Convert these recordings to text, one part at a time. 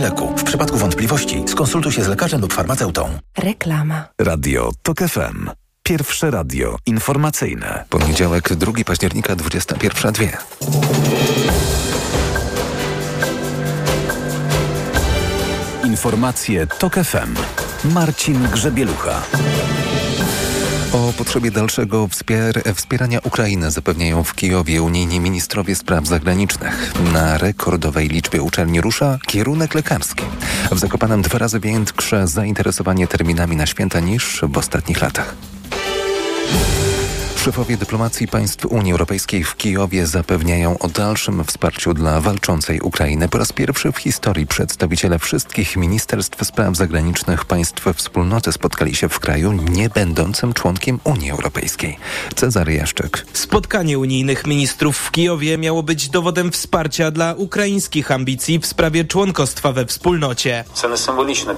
leku. W przypadku wątpliwości skonsultuj się z lekarzem lub farmaceutą. Reklama. Radio TOK FM. Pierwsze radio informacyjne. Poniedziałek, 2 października, 21.02. Informacje TOK FM. Marcin Grzebielucha. O potrzebie dalszego wspier wspierania Ukrainy zapewniają w Kijowie unijni ministrowie spraw zagranicznych. Na rekordowej liczbie uczelni rusza kierunek lekarski. W Zakopanem dwa razy większe zainteresowanie terminami na święta niż w ostatnich latach. Szefowie dyplomacji państw Unii Europejskiej w Kijowie zapewniają o dalszym wsparciu dla walczącej Ukrainy. Po raz pierwszy w historii przedstawiciele wszystkich ministerstw spraw zagranicznych państw wspólnoty spotkali się w kraju nie będącym członkiem Unii Europejskiej. Cezary Jaszczyk. Spotkanie unijnych ministrów w Kijowie miało być dowodem wsparcia dla ukraińskich ambicji w sprawie członkostwa we wspólnocie.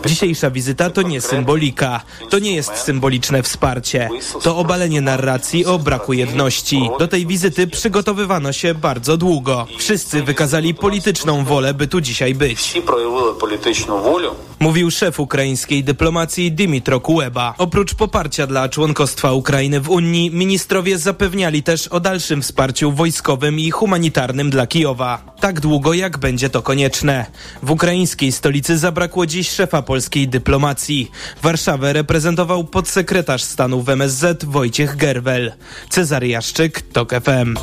Dzisiejsza wizyta to nie symbolika. To nie jest symboliczne wsparcie. To obalenie narracji o braku jedności. Do tej wizyty przygotowywano się bardzo długo. Wszyscy wykazali polityczną wolę, by tu dzisiaj być. Mówił szef ukraińskiej dyplomacji Dymitro Kuleba. Oprócz poparcia dla członkostwa Ukrainy w Unii, ministrowie zapewniali też o dalszym wsparciu wojskowym i humanitarnym dla Kijowa. Tak długo, jak będzie to konieczne. W ukraińskiej stolicy zabrakło dziś szefa polskiej dyplomacji. Warszawę reprezentował podsekretarz stanu w MSZ Wojciech Gerwel. Cezary Jaszczyk, TOK FM.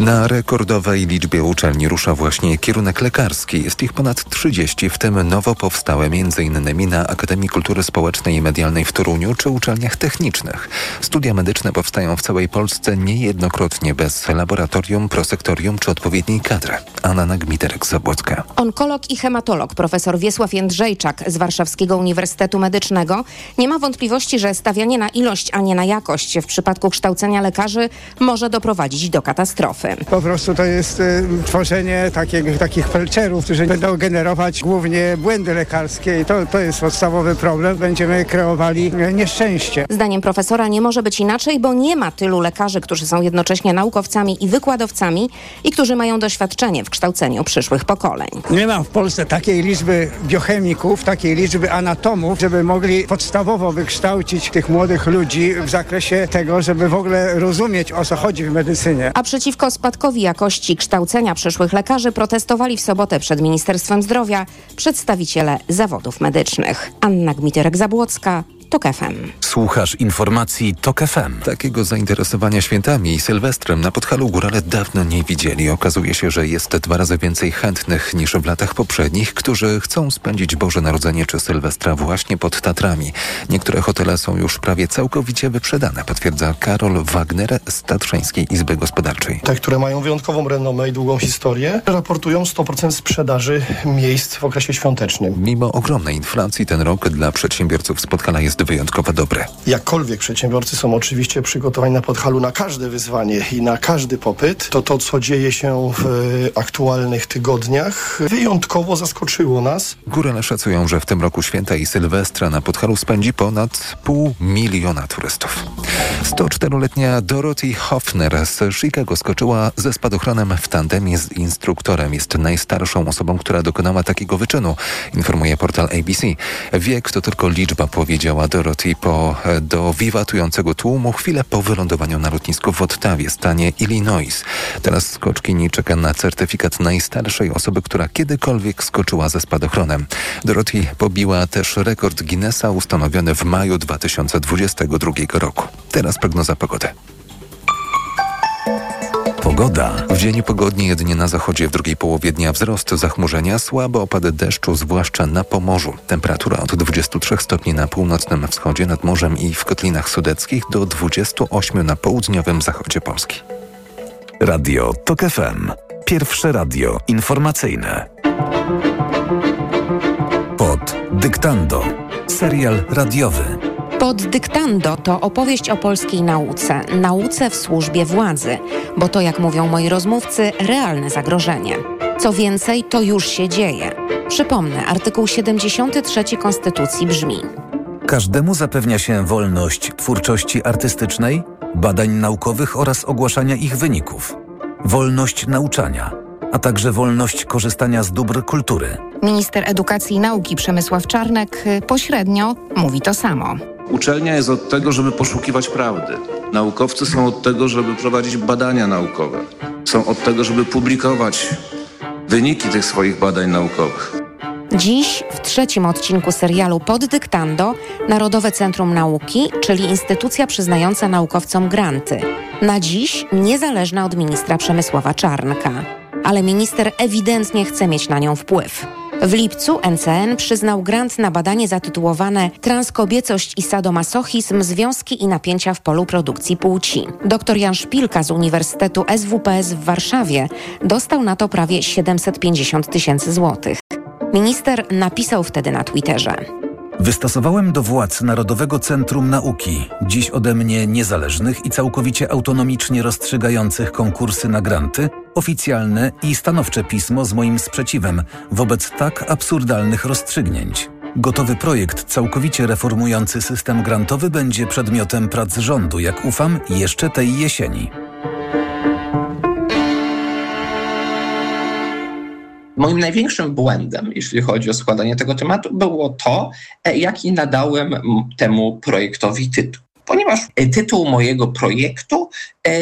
Na rekordowej liczbie uczelni rusza właśnie kierunek lekarski. Jest ich ponad 30, w tym nowo powstałe m.in. na Akademii Kultury Społecznej i Medialnej w Toruniu czy uczelniach technicznych. Studia medyczne powstają w całej Polsce niejednokrotnie bez laboratorium, prosektorium czy odpowiedniej kadry. Anna Nagmiterek-Zabłocka. Onkolog i hematolog profesor Wiesław Jędrzejczak z Warszawskiego Uniwersytetu Medycznego nie ma wątpliwości, że stawianie na ilość, a nie na jakość w przypadku kształcenia lekarzy może doprowadzić do katastrofy. Po prostu to jest y, tworzenie takich, takich felczerów, którzy będą generować głównie błędy lekarskie i to, to jest podstawowy problem. Będziemy kreowali y, nieszczęście. Zdaniem profesora nie może być inaczej, bo nie ma tylu lekarzy, którzy są jednocześnie naukowcami i wykładowcami i którzy mają doświadczenie w kształceniu przyszłych pokoleń. Nie ma w Polsce takiej liczby biochemików, takiej liczby anatomów, żeby mogli podstawowo wykształcić tych młodych ludzi w zakresie tego, żeby w ogóle rozumieć o co chodzi w medycynie. A przeciwko spadkowi jakości kształcenia przyszłych lekarzy protestowali w sobotę przed Ministerstwem Zdrowia przedstawiciele zawodów medycznych. Anna Gmiterek-Zabłocka, TOK FM. Słuchasz informacji TOK FM. Takiego zainteresowania świętami i Sylwestrem na Podhalu Górale dawno nie widzieli. Okazuje się, że jest dwa razy więcej chętnych niż w latach poprzednich, którzy chcą spędzić Boże Narodzenie czy Sylwestra właśnie pod Tatrami. Niektóre hotele są już prawie całkowicie wyprzedane, potwierdza Karol Wagner z Tatrzańskiej Izby Gospodarczej. Te, które mają wyjątkową renomę i długą historię, raportują 100% sprzedaży miejsc w okresie świątecznym. Mimo ogromnej inflacji ten rok dla przedsiębiorców z Podhala jest wyjątkowo dobry. Jakkolwiek przedsiębiorcy są oczywiście przygotowani na Podhalu na każde wyzwanie i na każdy popyt, to to, co dzieje się w e, aktualnych tygodniach, wyjątkowo zaskoczyło nas. Górale szacują, że w tym roku święta i Sylwestra na Podhalu spędzi ponad pół miliona turystów. 104-letnia Dorothy Hoffner z Chicago skoczyła ze spadochronem w tandemie z instruktorem. Jest najstarszą osobą, która dokonała takiego wyczynu, informuje portal ABC. Wiek to tylko liczba, powiedziała Dorothy po do wiwatującego tłumu chwilę po wylądowaniu na lotnisku w Ottawie, stanie Illinois. Teraz skoczkini czeka na certyfikat najstarszej osoby, która kiedykolwiek skoczyła ze spadochronem. Dorothy pobiła też rekord Guinnessa ustanowiony w maju 2022 roku. Teraz prognoza pogody. Pogoda. W dzień pogodnie jedynie na zachodzie, w drugiej połowie dnia wzrost zachmurzenia, słabe opady deszczu, zwłaszcza na Pomorzu. Temperatura od 23 stopni na północnym wschodzie nad morzem i w kotlinach sudeckich do 28 na południowym zachodzie Polski. Radio TOK FM. Pierwsze radio informacyjne. Pod dyktando. Serial radiowy. Pod dyktando to opowieść o polskiej nauce, nauce w służbie władzy, bo to, jak mówią moi rozmówcy, realne zagrożenie. Co więcej, to już się dzieje. Przypomnę, artykuł 73 Konstytucji brzmi: Każdemu zapewnia się wolność twórczości artystycznej, badań naukowych oraz ogłaszania ich wyników, wolność nauczania, a także wolność korzystania z dóbr kultury. Minister Edukacji i Nauki Przemysław Czarnek y, pośrednio mówi to samo. Uczelnia jest od tego, żeby poszukiwać prawdy. Naukowcy są od tego, żeby prowadzić badania naukowe. Są od tego, żeby publikować wyniki tych swoich badań naukowych. Dziś w trzecim odcinku serialu Pod Dyktando Narodowe Centrum Nauki, czyli instytucja przyznająca naukowcom granty. Na dziś niezależna od ministra Przemysława Czarnka. Ale minister ewidentnie chce mieć na nią wpływ. W lipcu NCN przyznał grant na badanie zatytułowane Transkobiecość i sadomasochizm, związki i napięcia w polu produkcji płci. Dr Jan Szpilka z Uniwersytetu SWPS w Warszawie dostał na to prawie 750 tysięcy złotych. Minister napisał wtedy na Twitterze. Wystosowałem do władz Narodowego Centrum Nauki, dziś ode mnie niezależnych i całkowicie autonomicznie rozstrzygających konkursy na granty, oficjalne i stanowcze pismo z moim sprzeciwem wobec tak absurdalnych rozstrzygnięć. Gotowy projekt całkowicie reformujący system grantowy będzie przedmiotem prac rządu, jak ufam, jeszcze tej jesieni. Moim największym błędem, jeśli chodzi o składanie tego tematu, było to, e, jaki nadałem temu projektowi tytuł. Ponieważ e, tytuł mojego projektu e,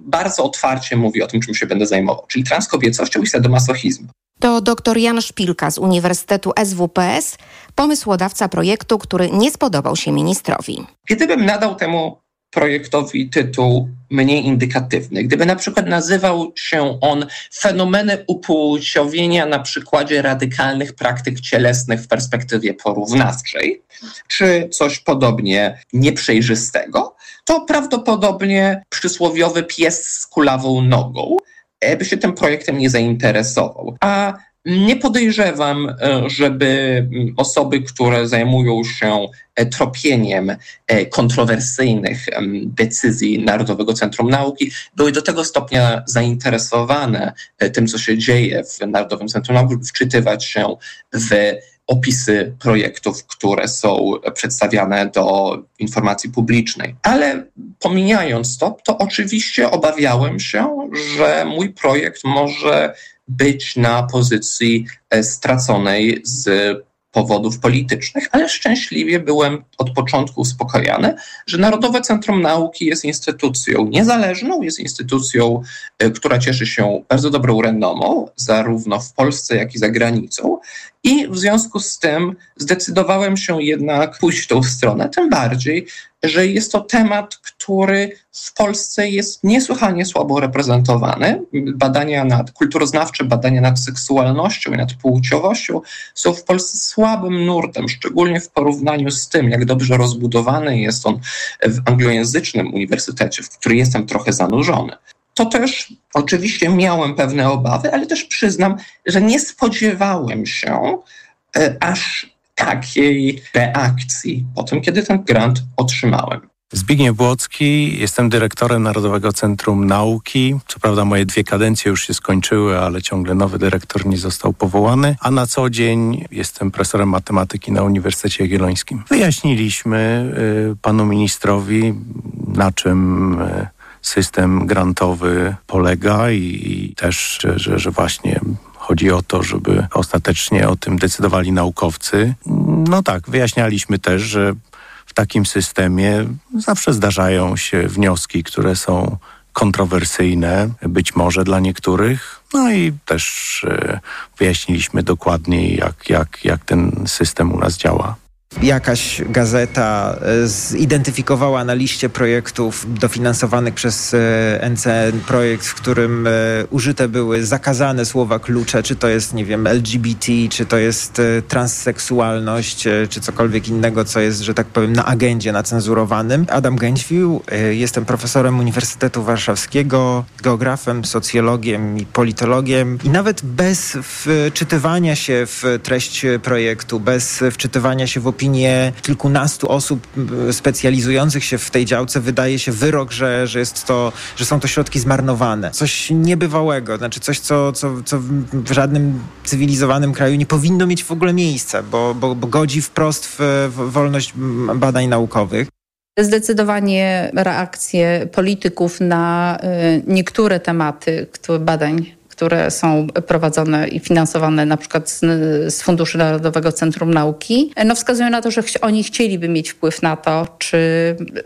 bardzo otwarcie mówi o tym, czym się będę zajmował, czyli transkobiecością i sadomasochizmem. To dr Jan Szpilka z Uniwersytetu SWPS, pomysłodawca projektu, który nie spodobał się ministrowi. Gdybym nadał temu projektowi tytuł mniej indykatywny. Gdyby na przykład nazywał się on fenomeny upłciowienia na przykładzie radykalnych praktyk cielesnych w perspektywie porównawczej, czy coś podobnie nieprzejrzystego, to prawdopodobnie przysłowiowy pies z kulawą nogą e, by się tym projektem nie zainteresował. A nie podejrzewam, e, żeby mm, osoby, które zajmują się e, tropieniem e, kontrowersyjnych decyzji Narodowego Centrum Nauki, były do tego stopnia zainteresowane tym, co się dzieje w Narodowym Centrum Nauki, wczytywać się w opisy projektów, które są przedstawiane do informacji publicznej. Ale pomijając to, to oczywiście obawiałem się, że mój projekt może być na pozycji e, straconej z powodów politycznych, ale szczęśliwie byłem od początku uspokojony, że Narodowe Centrum Nauki jest instytucją niezależną, jest instytucją, e, która cieszy się bardzo dobrą renomą, zarówno w Polsce, jak i za granicą. I w związku z tym zdecydowałem się jednak pójść w tą stronę, tym bardziej, że jest to temat, który w Polsce jest niesłychanie słabo reprezentowany. Badania nad kulturoznawcze, badania nad seksualnością i nad płciowością są w Polsce słabym nurtem, szczególnie w porównaniu z tym, jak dobrze rozbudowany jest on w anglojęzycznym uniwersytecie, w który jestem trochę zanurzony. To też oczywiście miałem pewne obawy, ale też przyznam, że nie spodziewałem się e, aż takiej reakcji po tym, kiedy ten grant otrzymałem. Zbigniew Błocki, jestem dyrektorem Narodowego Centrum Nauki. Co prawda moje dwie kadencje już się skończyły, ale ciągle nowy dyrektor nie został powołany, a na co dzień jestem profesorem matematyki na Uniwersytecie Jagiellońskim. Wyjaśniliśmy y, panu ministrowi, na czym y, system grantowy polega i, i też, że, że właśnie Chodzi o to, żeby ostatecznie o tym decydowali naukowcy. No tak, wyjaśnialiśmy też, że w takim systemie zawsze zdarzają się wnioski, które są kontrowersyjne, być może dla niektórych. No i też e, wyjaśniliśmy dokładniej, jak, jak, jak ten system u nas działa jakaś gazeta e, zidentyfikowała na liście projektów dofinansowanych przez NCN e, projekt, w którym e, użyte były zakazane słowa klucze, czy to jest, nie wiem, LGBT, czy to jest transseksualność, czy cokolwiek innego, co jest, że tak powiem, na agendzie nacenzurowanym. Adam Gęćwił, jestem profesorem Uniwersytetu Warszawskiego, geografem, socjologiem i politologiem i nawet bez wczytywania się w treść projektu, bez wczytywania się w opinię opinie kilkunastu osób specjalizujących się w tej działce wydaje się wyrok, że, że, jest to, że są to środki zmarnowane. Coś niebywałego, znaczy coś, co, co, co w żadnym cywilizowanym kraju nie powinno mieć w ogóle miejsca, bo, bo, bo godzi wprost w, w wolność badań naukowych. Zdecydowanie reakcje polityków na y, niektóre tematy badań które są prowadzone i finansowane na przykład z, z Funduszu Narodowego Centrum Nauki, no wskazują na to, że oni chcieliby mieć wpływ na to, czy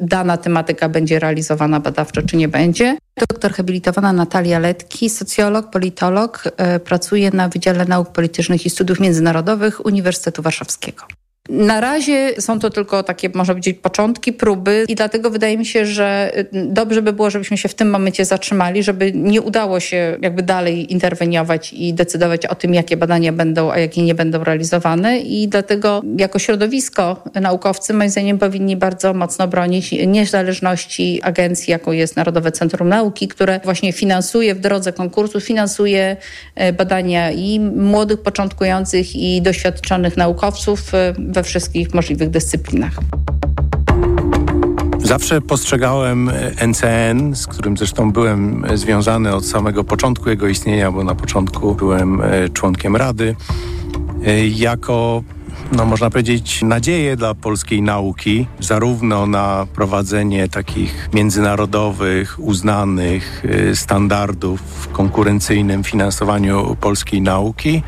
dana tematyka będzie realizowana badawczo, czy nie będzie. Doktor habilitowana Natalia Letki, socjolog, politolog, e, pracuje na Wydziale Nauk Politycznych i Studiów Międzynarodowych Uniwersytetu Warszawskiego. Na razie są to tylko takie, można powiedzieć, początki, próby i dlatego wydaje mi się, że y, dobrze by było, żebyśmy się w tym momencie zatrzymali, żeby nie udało się jakby dalej interweniować i decydować o tym, jakie badania będą, a jakie nie będą realizowane. I dlatego jako środowisko naukowcy moim zdaniem powinni bardzo mocno bronić niezależności agencji, jaką jest Narodowe Centrum Nauki, które właśnie finansuje w drodze konkursu, finansuje y, badania i młodych, początkujących i doświadczonych naukowców y, we wszystkich możliwych dyscyplinach. Zawsze postrzegałem NCN, z którym zresztą byłem związany od samego początku jego istnienia, bo na początku byłem e, członkiem Rady, e, jako no można powiedzieć, nadzieję dla polskiej nauki, zarówno na prowadzenie takich międzynarodowych, uznanych e, standardów w konkurencyjnym finansowaniu polskiej nauki,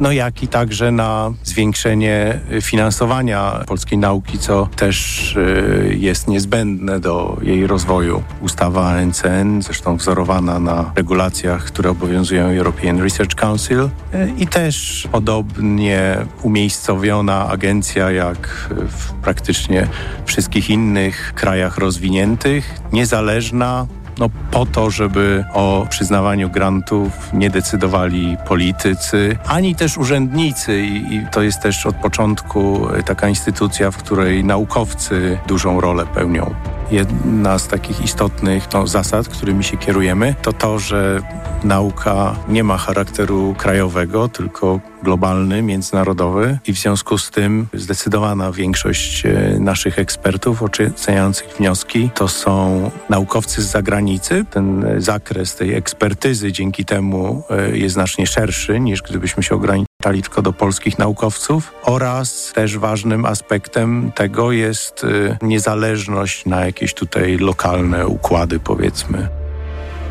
no jak i także na zwiększenie finansowania polskiej nauki, co też y, jest niezbędne do jej rozwoju. Ustawa NCN, zresztą wzorowana na regulacjach, które obowiązują European Research Council y, i też podobnie umiejscowiona agencja jak w praktycznie wszystkich innych krajach rozwiniętych, niezależna, no, po to, żeby o przyznawaniu grantów nie decydowali politycy, ani też urzędnicy i, i to jest też od początku taka instytucja, w której naukowcy dużą rolę pełnią. Jedna z takich istotnych no, zasad, którymi się kierujemy, to to, że nauka nie ma charakteru krajowego, tylko globalny, międzynarodowy i w związku z tym zdecydowana większość e, naszych ekspertów oceniających wnioski to są naukowcy z zagranicy. Ten zakres tej ekspertyzy dzięki temu e, jest znacznie szerszy niż gdybyśmy się ograniczyli tylko do polskich naukowców oraz też ważnym aspektem tego jest e, niezależność na jakieś tutaj lokalne układy powiedzmy.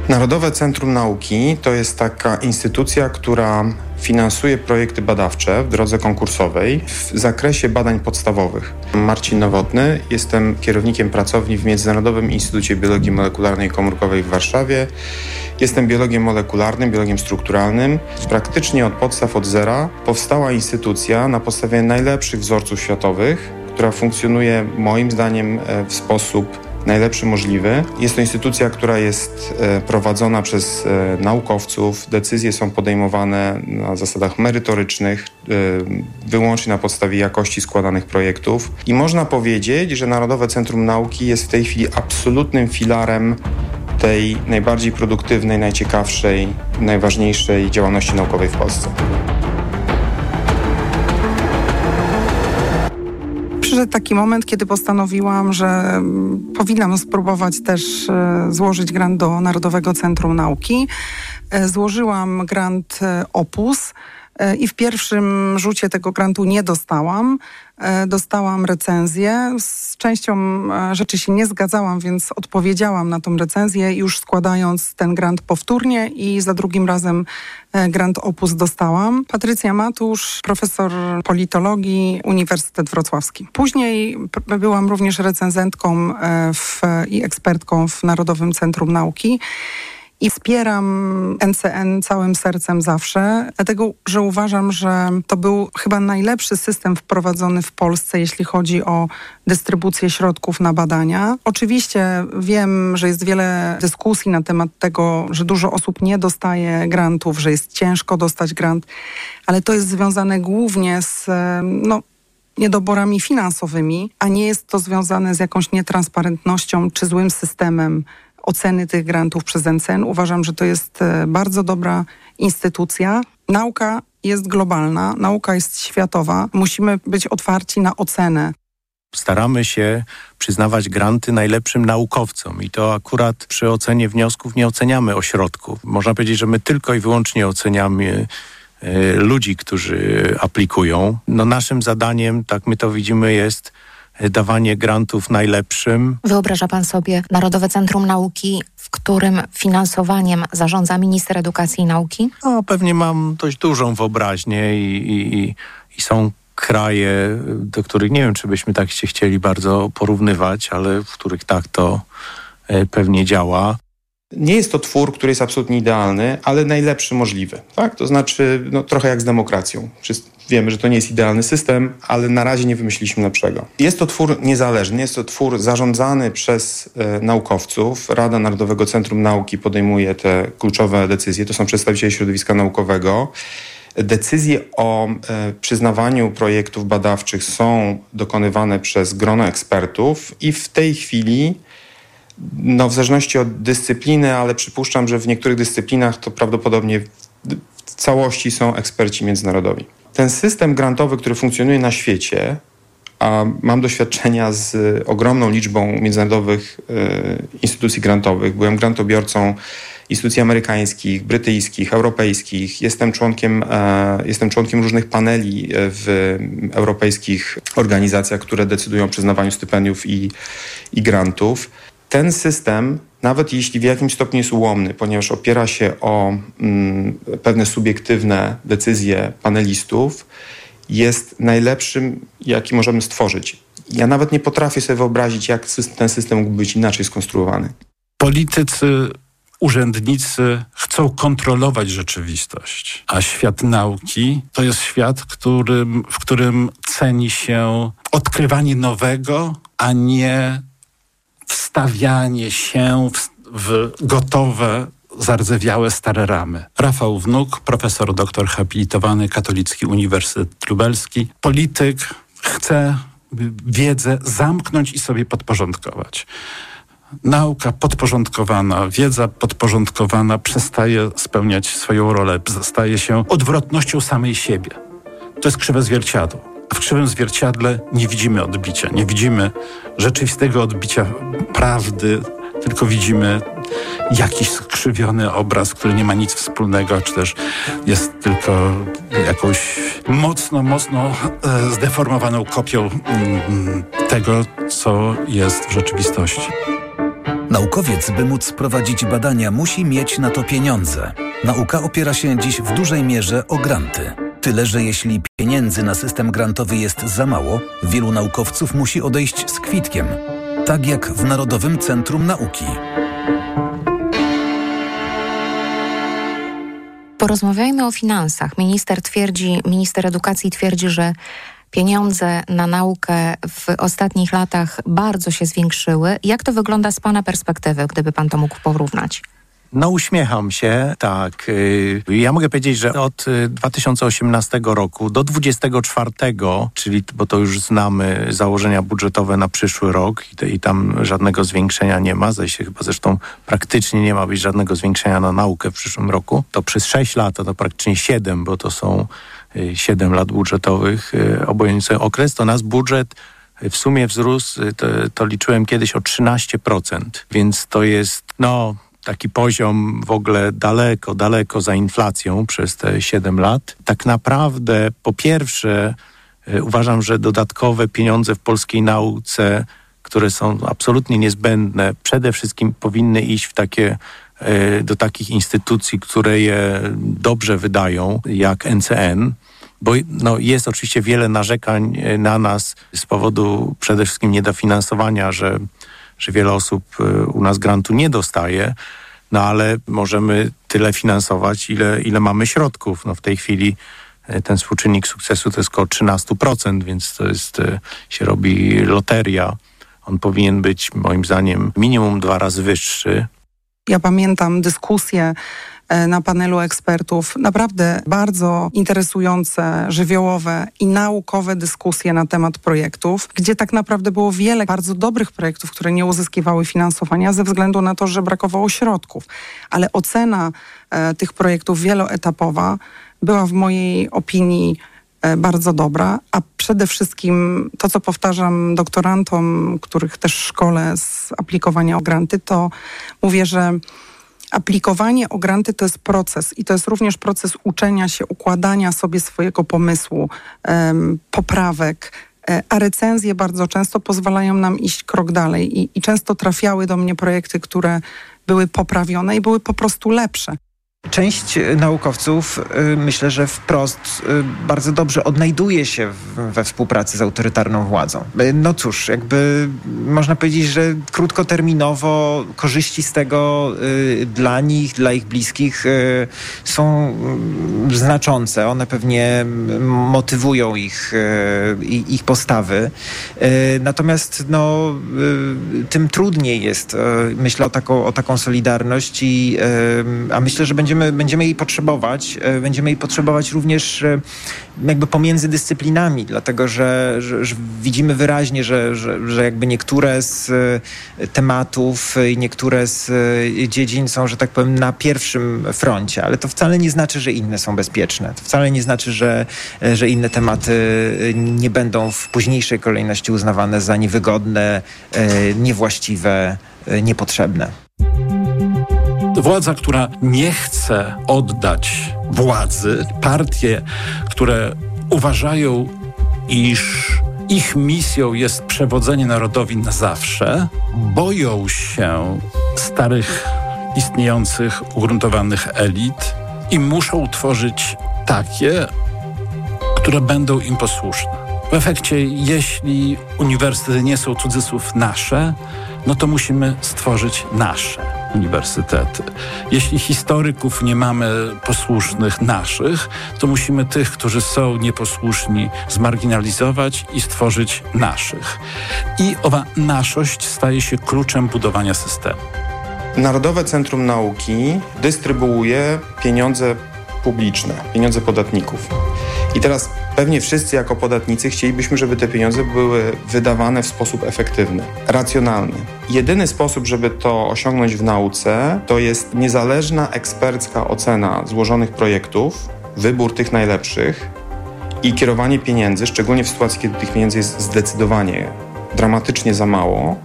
Narodowe Centrum Nauki to jest taka instytucja, która finansuje projekty badawcze w drodze konkursowej w zakresie badań podstawowych. Marcin Nowotny, jestem kierownikiem pracowni w Międzynarodowym Instytucie Biologii Molekularnej i Komórkowej w Warszawie. Jestem biologiem molekularnym, biologiem strukturalnym. Praktycznie od podstaw, od zera powstała instytucja na podstawie najlepszych wzorców światowych, która funkcjonuje moim zdaniem w sposób najlepszy możliwy. Jest to instytucja, która jest e, prowadzona przez e, naukowców. Decyzje są podejmowane na zasadach merytorycznych, e, wyłącznie na podstawie jakości składanych projektów. I można powiedzieć, że Narodowe Centrum Nauki jest w tej chwili absolutnym filarem tej najbardziej produktywnej, najciekawszej, najważniejszej działalności naukowej w Polsce. Taki moment, kiedy postanowiłam, że mm, powinnam spróbować też e, złożyć grant do Narodowego Centrum Nauki. E, złożyłam grant e, Opus i w pierwszym rzucie tego grantu nie dostałam. E, dostałam recenzję. Z częścią e, rzeczy się nie zgadzałam, więc odpowiedziałam na tą recenzję, już składając ten grant powtórnie i za drugim razem e, grant Opus dostałam. Patrycja Matusz, profesor politologii, Uniwersytet Wrocławski. Później byłam również recenzentką w, i ekspertką w Narodowym Centrum Nauki i wspieram NCN całym sercem zawsze, dlatego że uważam, że to był chyba najlepszy system wprowadzony w Polsce, jeśli chodzi o dystrybucję środków na badania. Oczywiście wiem, że jest wiele dyskusji na temat tego, że dużo osób nie dostaje grantów, że jest ciężko dostać grant, ale to jest związane głównie z no, niedoborami finansowymi, a nie jest to związane z jakąś nietransparentnością czy złym systemem oceny tych grantów przez NCN. Uważam, że to jest e, bardzo dobra instytucja. Nauka jest globalna, nauka jest światowa. Musimy być otwarci na ocenę. Staramy się przyznawać granty najlepszym naukowcom i to akurat przy ocenie wniosków nie oceniamy ośrodków. Można powiedzieć, że my tylko i wyłącznie oceniamy e, ludzi, którzy aplikują. No naszym zadaniem, tak my to widzimy, jest dawanie grantów najlepszym. Wyobraża pan sobie Narodowe Centrum Nauki, w którym finansowaniem zarządza minister edukacji i nauki? No, pewnie mam dość dużą wyobraźnię i, i, i są kraje, do których nie wiem, czy byśmy tak się chcieli bardzo porównywać, ale w których tak to e, pewnie działa. Nie jest to twór, który jest absolutnie idealny, ale najlepszy możliwy. Tak? To znaczy no, trochę jak z demokracją. Wiemy, że to nie jest idealny system, ale na razie nie wymyśliliśmy lepszego. Jest to twór niezależny, jest to twór zarządzany przez e, naukowców. Rada Narodowego Centrum Nauki podejmuje te kluczowe decyzje. To są przedstawiciele środowiska naukowego. Decyzje o e, przyznawaniu projektów badawczych są dokonywane przez grono ekspertów i w tej chwili no, w zależności od dyscypliny, ale przypuszczam, że w niektórych dyscyplinach to prawdopodobnie w całości są eksperci międzynarodowi. Ten system grantowy, który funkcjonuje na świecie, a mam doświadczenia z ogromną liczbą międzynarodowych e, instytucji grantowych. Byłem grantobiorcą instytucji amerykańskich, brytyjskich, europejskich. Jestem członkiem, e, jestem członkiem różnych paneli w europejskich organizacjach, które decydują o przyznawaniu stypendiów i, i grantów ten system, nawet jeśli w jakimś stopniu jest ułomny, ponieważ opiera się o mm, pewne subiektywne decyzje panelistów, jest najlepszym, jaki możemy stworzyć. Ja nawet nie potrafię sobie wyobrazić, jak ten system mógłby być inaczej skonstruowany. Politycy, urzędnicy chcą kontrolować rzeczywistość, a świat nauki to jest świat, którym, w którym ceni się odkrywanie nowego, a nie wstawianie się w, w gotowe zardzewiałe stare ramy. Rafał Wnuk, profesor doktor habilitowany Katolicki Uniwersytet Lubelski, polityk, chce wiedzę zamknąć i sobie podporządkować. Nauka podporządkowana, wiedza podporządkowana przestaje spełniać swoją rolę, staje się odwrotnością samej siebie. To jest krzywe zwierciadło w krzywym zwierciadle nie widzimy odbicia, nie widzimy rzeczywistego odbicia prawdy, tylko widzimy jakiś skrzywiony obraz, który nie ma nic wspólnego, czy też jest tylko jakąś mocno, mocno e, zdeformowaną kopią mm, tego, co jest w rzeczywistości. Naukowiec, by móc prowadzić badania, musi mieć na to pieniądze. Nauka opiera się dziś w dużej mierze o granty. Tyle, że jeśli pieniędzy na system grantowy jest za mało, wielu naukowców musi odejść z kwitkiem. Tak jak w Narodowym Centrum Nauki. Porozmawiajmy o finansach. Minister twierdzi, minister edukacji twierdzi, że pieniądze na naukę w ostatnich latach bardzo się zwiększyły. Jak to wygląda z Pana perspektywy, gdyby Pan to mógł porównać? No uśmiecham się, tak. Y, ja mogę powiedzieć, że od 2018 y, roku do 2024, czyli, bo to już znamy założenia budżetowe na przyszły rok i, tam żadnego zwiększenia nie ma, się chyba zresztą praktycznie nie ma być żadnego zwiększenia na naukę w przyszłym roku, to przez 6 lat, to praktycznie 7, bo to są 7 y, lat budżetowych, obejmujący okres, to nas budżet w sumie wzrósł, to, to liczyłem kiedyś o 13%, więc to jest, no taki poziom w ogóle daleko, daleko za inflacją przez te 7 lat. Tak naprawdę, po pierwsze, e, uważam, że dodatkowe pieniądze w polskiej nauce, które są absolutnie niezbędne, przede wszystkim powinny iść w takie e, do takich instytucji, które je dobrze wydają, jak NCN, bo no, jest oczywiście wiele narzekań e, na nas z powodu przede wszystkim niedofinansowania, że że wiele osób e, u nas grantu nie dostaje, no ale możemy tyle finansować, ile, ile mamy środków. No w tej chwili e, ten współczynnik sukcesu to jest około 13%, więc to jest, e, się robi loteria. On powinien być moim zdaniem minimum dwa razy wyższy. Ja pamiętam dyskusję na panelu ekspertów. Naprawdę bardzo interesujące, żywiołowe i naukowe dyskusje na temat projektów, gdzie tak naprawdę było wiele bardzo dobrych projektów, które nie uzyskiwały finansowania ze względu na to, że brakowało środków. Ale ocena e, tych projektów wieloetapowa była w mojej opinii e, bardzo dobra, a przede wszystkim to, co powtarzam doktorantom, których też szkole z aplikowania o granty, to mówię, że aplikowanie o granty to jest proces i to jest również proces uczenia się, układania sobie swojego pomysłu, um, poprawek, e, a recenzje bardzo często pozwalają nam iść krok dalej i, i często trafiały do mnie projekty, które były poprawione i były po prostu lepsze. Część e, naukowców e, myślę, że wprost e, bardzo dobrze odnajduje się we współpracy z autorytarną władzą. No cóż, jakby można powiedzieć, że krótkoterminowo korzyści z tego dla nich, dla ich bliskich są mm, znaczące. One pewnie motywują ich, ich postawy. Natomiast no, tym trudniej jest, myślę, o taką, o taką solidarność i, a myślę, że będziemy będziemy, będziemy jej potrzebować. E, będziemy jej potrzebować również e, jakby pomiędzy dyscyplinami, dlatego że, że, że widzimy wyraźnie, że, że, że jakby niektóre z e, tematów i niektóre z dziedzin są, że tak powiem, na pierwszym froncie, ale to wcale nie znaczy, że inne są bezpieczne. To wcale nie znaczy, że, że inne tematy nie będą w późniejszej kolejności uznawane za niewygodne, niewłaściwe, niepotrzebne. Władza, która nie chce oddać władzy, partie, które uważają, iż ich misją jest przewodzenie narodowi na zawsze, boją się starych, istniejących, ugruntowanych elit i muszą tworzyć takie, które będą im posłuszne. W efekcie, jeśli uniwersytety nie są cudzysłów nasze, no to musimy stworzyć nasze uniwersytety. Jeśli historyków nie mamy posłusznych naszych, to musimy tych, którzy są nieposłuszni, zmarginalizować i stworzyć naszych. I owa naszość staje się kluczem budowania systemu. Narodowe Centrum Nauki dystrybuuje pieniądze publiczne, pieniądze podatników. I teraz pewnie wszyscy jako podatnicy chcielibyśmy, żeby te pieniądze były wydawane w sposób efektywny, racjonalny. Jedyny sposób, żeby to osiągnąć w nauce, to jest niezależna ekspercka ocena złożonych projektów, wybór tych najlepszych i kierowanie pieniędzy, szczególnie w sytuacji, kiedy tych pieniędzy jest zdecydowanie dramatycznie za mało,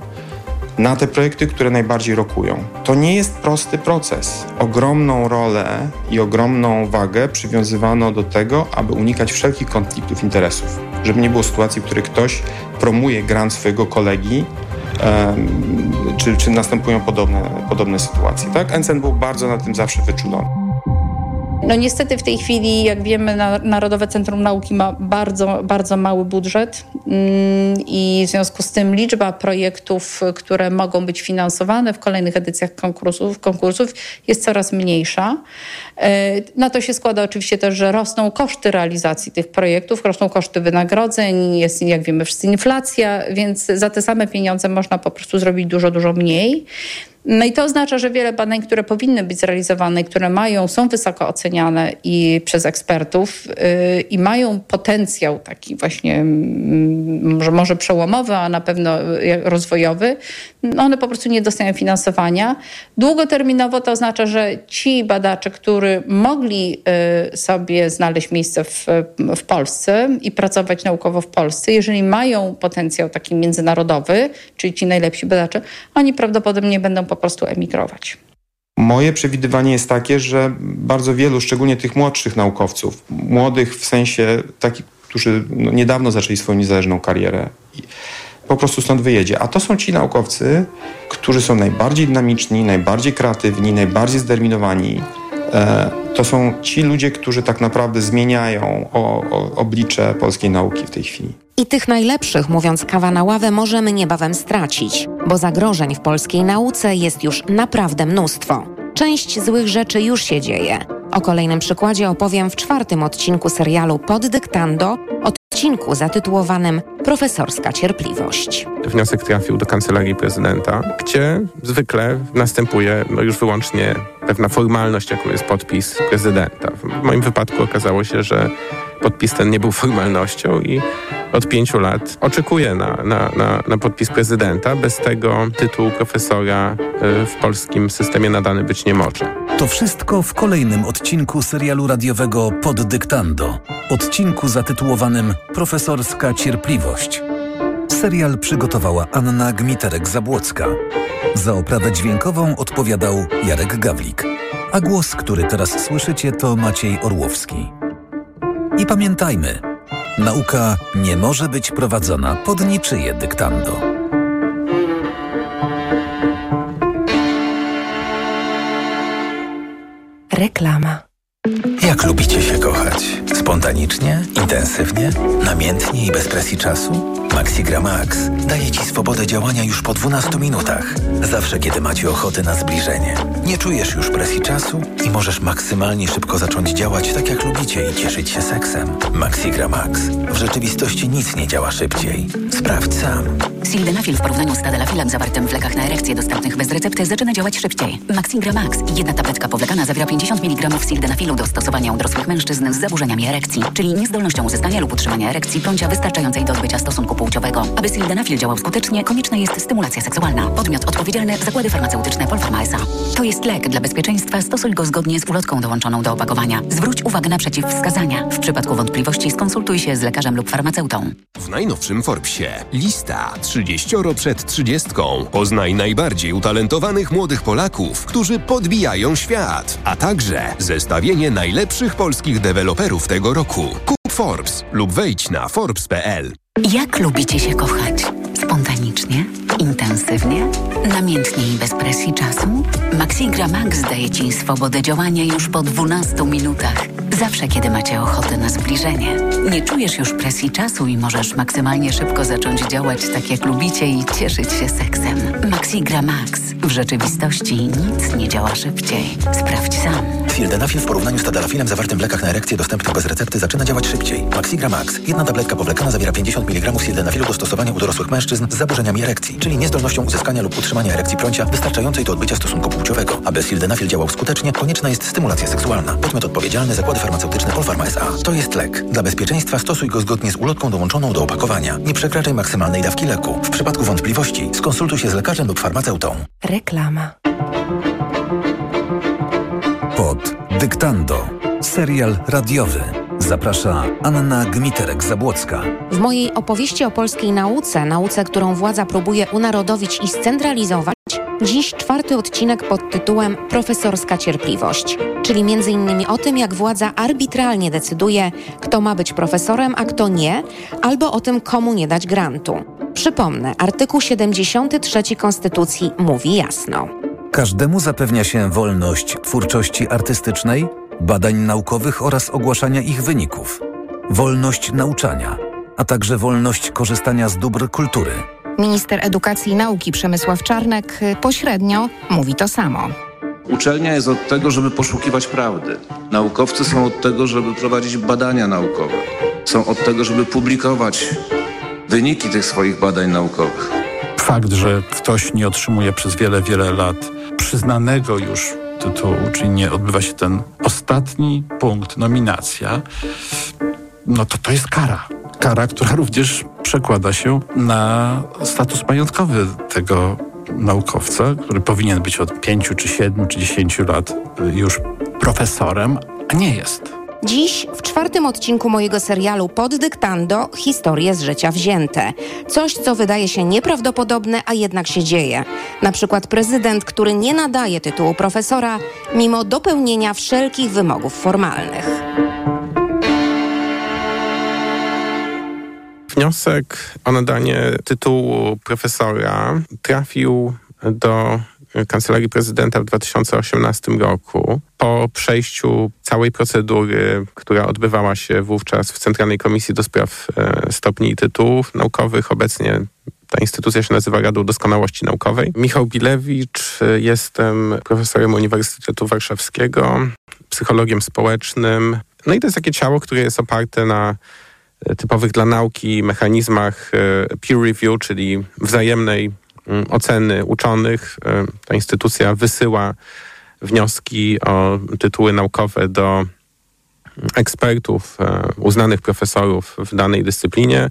na te projekty, które najbardziej rokują. To nie jest prosty proces. Ogromną rolę i ogromną wagę przywiązywano do tego, aby unikać wszelkich konfliktów interesów. Żeby nie było sytuacji, w której ktoś promuje grant swojego kolegi, czy, czy następują podobne, podobne sytuacje. Tak? NCN był bardzo na tym zawsze wyczulony. No niestety w tej chwili, jak wiemy, Narodowe Centrum Nauki ma bardzo, bardzo mały budżet mm, i w związku z tym liczba projektów, które mogą być finansowane w kolejnych edycjach konkursów, konkursów jest coraz mniejsza. E, na to się składa oczywiście też, że rosną koszty realizacji tych projektów, rosną koszty wynagrodzeń, jest jak wiemy wszyscy inflacja, więc za te same pieniądze można po prostu zrobić dużo, dużo mniej. No i to oznacza, że wiele badań, które powinny być zrealizowane, które mają, są wysoko oceniane i przez ekspertów yy, i mają potencjał taki właśnie yy, może, może przełomowy, a na pewno y, rozwojowy, no one po prostu nie dostają finansowania. Długoterminowo to oznacza, że ci badacze, którzy mogli yy, sobie znaleźć miejsce w, w Polsce i pracować naukowo w Polsce, jeżeli mają potencjał taki międzynarodowy, czyli ci najlepsi badacze, oni prawdopodobnie będą po prostu emigrować. Moje przewidywanie jest takie, że bardzo wielu, szczególnie tych młodszych naukowców, młodych w sensie takich, którzy no, niedawno zaczęli swoją niezależną karierę, po prostu stąd wyjedzie. A to są ci naukowcy, którzy są najbardziej dynamiczni, najbardziej kreatywni, najbardziej zdeterminowani. E, to są ci ludzie, którzy tak naprawdę zmieniają oblicze polskiej nauki w tej chwili. I tych najlepszych, mówiąc kawa na ławę, możemy niebawem stracić, bo zagrożeń w polskiej nauce jest już naprawdę mnóstwo. Część złych rzeczy już się dzieje. O kolejnym przykładzie opowiem w czwartym odcinku serialu Pod dyktando, odcinku zatytułowanym Profesorska cierpliwość. Wniosek trafił do kancelarii prezydenta, gdzie zwykle następuje no już wyłącznie pewna formalność, jaką jest podpis prezydenta. W moim wypadku okazało się, że podpis ten nie był formalnością i od pięciu lat oczekuję na, na, na, na podpis prezydenta. Bez tego tytuł profesora y, w polskim systemie nadany być nie może. To wszystko w kolejnym odcinku serialu radiowego Pod Dyktando. Odcinku zatytułowanym Profesorska Cierpliwość. Serial przygotowała Anna Gmiterek-Zabłocka. Za oprawę dźwiękową odpowiadał Jarek Gawlik. A głos, który teraz słyszycie, to Maciej Orłowski. I pamiętajmy – Nauka nie może być prowadzona pod niczyje dyktando. Reklama. Jak lubicie się kochać? Spontanicznie, intensywnie, namiętnie i bez presji czasu? Maxigra Max daje Ci swobodę działania już po 12 minutach. Zawsze, kiedy macie ochotę na zbliżenie. Nie czujesz już presji czasu i możesz maksymalnie szybko zacząć działać tak, jak lubicie i cieszyć się seksem. Maxigra Max. W rzeczywistości nic nie działa szybciej. Sprawdź sam. Sildenafil w porównaniu z tadalafilem zawartym w lekach na erekcję dostępnych bez recepty zaczyna działać szybciej. Maxigra Max. Jedna tabletka powlekana zawiera 50 mg sildenafilu do stosowania u dorosłych mężczyzn z zaburzeniami erekcji, czyli niezdolnością uzyskania lub utrzymania erekcji bądź wystarczającej do odbycia stosunku płciowego. Aby sildenafil działał skutecznie, konieczna jest stymulacja seksualna. Podmiot odpowiedzialny zakłady farmaceutyczne Polpharma S.A. To jest lek. Dla bezpieczeństwa stosuj go zgodnie z ulotką dołączoną do opakowania. Zwróć uwagę na przeciwwskazania. W przypadku wątpliwości skonsultuj się z lekarzem lub farmaceutą. W najnowszym Forbesie lista 30 przed 30. Poznaj najbardziej utalentowanych młodych Polaków, którzy podbijają świat, a także zestawienie najlepszych polskich deweloperów tego roku. Kup Forbes lub wejdź na forbes.pl. Jak lubicie się kochać? Spontanicznie? Intensywnie? Namiętnie i bez presji czasu? Maxigra Max daje Ci swobodę działania już po 12 minutach. Zawsze, kiedy macie ochotę na zbliżenie. Nie czujesz już presji czasu i możesz maksymalnie szybko zacząć działać tak, jak lubicie i cieszyć się seksem. Maxigra Max. W rzeczywistości nic nie działa szybciej. Sprawdź sam. Sildenafil w porównaniu z tadalafilem zawartym w lekach na erekcję dostępnych bez recepty zaczyna działać szybciej. Maxigra Max. Jedna tabletka powlekana zawiera 50 mg sildenafilu do stosowania u dorosłych mężczyzn z zaburzeniami erekcji, czyli niezdolnością uzyskania lub utrzymania erekcji prącia wystarczającej do odbycia stosunku płciowego. Aby sildenafil działał skutecznie, konieczna jest stymulacja seksualna. Podmiot odpowiedzialny zakłady farmaceutyczne Polpharma S.A. To jest lek. Dla bezpieczeństwa stosuj go zgodnie z ulotką dołączoną do opakowania. Nie przekraczaj maksymalnej dawki leku. W przypadku wątpliwości skonsultuj się z lekarzem lub farmaceutą. Reklama. Pod dyktando. Serial radiowy. Zaprasza Anna Gmiterek-Zabłocka. W mojej opowieści o polskiej nauce, nauce, którą władza próbuje unarodowić i scentralizować, dziś czwarty odcinek pod tytułem Profesorska cierpliwość, czyli innymi o tym, jak władza arbitralnie decyduje, kto ma być profesorem, a kto nie, albo o tym, komu nie dać grantu. Przypomnę, artykuł 73 Konstytucji mówi jasno. Każdemu zapewnia się wolność twórczości artystycznej, badań naukowych oraz ogłaszania ich wyników, wolność nauczania, a także wolność korzystania z dóbr kultury. Minister Edukacji i Nauki Przemysław Czarnek pośrednio mówi to samo. Uczelnia jest od tego, żeby poszukiwać prawdy. Naukowcy są od tego, żeby prowadzić badania naukowe. Są od tego, żeby publikować wyniki tych swoich badań naukowych. Fakt, że ktoś nie otrzymuje przez wiele, wiele lat przyznanego już tytułu, czyli nie odbywa się ten ostatni punkt, nominacja, no to to jest kara. Kara, która również przekłada się na status majątkowy tego naukowca, który powinien być od pięciu, czy siedmiu, czy dziesięciu lat już profesorem, a nie jest. Dziś w czwartym odcinku mojego serialu Pod dyktando historie z życia wzięte. Coś, co wydaje się nieprawdopodobne, a jednak się dzieje. Na przykład prezydent, który nie nadaje tytułu profesora, mimo dopełnienia wszelkich wymogów formalnych. Wniosek o nadanie tytułu profesora trafił do Kancelarii Prezydenta w 2018 roku. Po przejściu całej procedury, która odbywała się wówczas w Centralnej Komisji do Spraw Stopni i Tytułów Naukowych, obecnie ta instytucja się nazywa Radą Doskonałości Naukowej. Michał Bilewicz, jestem profesorem Uniwersytetu Warszawskiego, psychologiem społecznym. No i to jest takie ciało, które jest oparte na typowych dla nauki mechanizmach peer review, czyli wzajemnej oceny uczonych. Ta instytucja wysyła wnioski o tytuły naukowe do ekspertów, uznanych profesorów w danej dyscyplinie,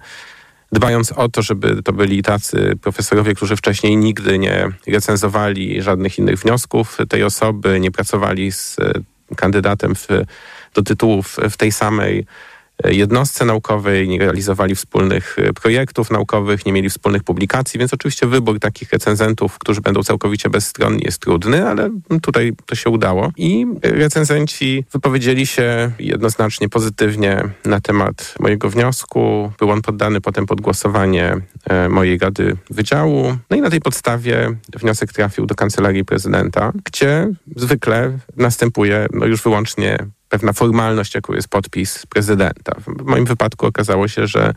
dbając o to, żeby to byli tacy profesorowie, którzy wcześniej nigdy nie recenzowali żadnych innych wniosków tej osoby, nie pracowali z kandydatem w, do tytułów w tej samej jednostce naukowej, nie realizowali wspólnych projektów naukowych, nie mieli wspólnych publikacji, więc oczywiście wybór takich recenzentów, którzy będą całkowicie bezstronni jest trudny, ale tutaj to się udało. I recenzenci wypowiedzieli się jednoznacznie pozytywnie na temat mojego wniosku. Był on poddany potem pod głosowanie mojej Rady Wydziału. No i na tej podstawie wniosek trafił do Kancelarii Prezydenta, gdzie zwykle następuje no już wyłącznie pewna formalność, jaką jest podpis prezydenta. W moim wypadku okazało się, że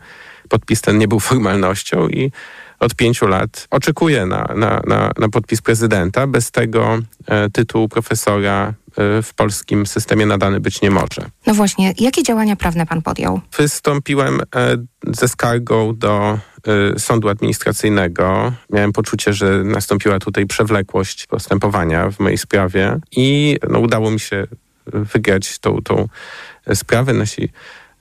podpis ten nie był formalnością i od pięciu lat oczekuję na, na, na, na podpis prezydenta. Bez tego e, tytuł profesora e, w polskim systemie nadany być nie może. No właśnie, jakie działania prawne pan podjął? Wystąpiłem e, ze skargą do e, sądu administracyjnego. Miałem poczucie, że nastąpiła tutaj przewlekłość postępowania w mojej sprawie i no, udało mi się wygrać tą, tą sprawę. Nasi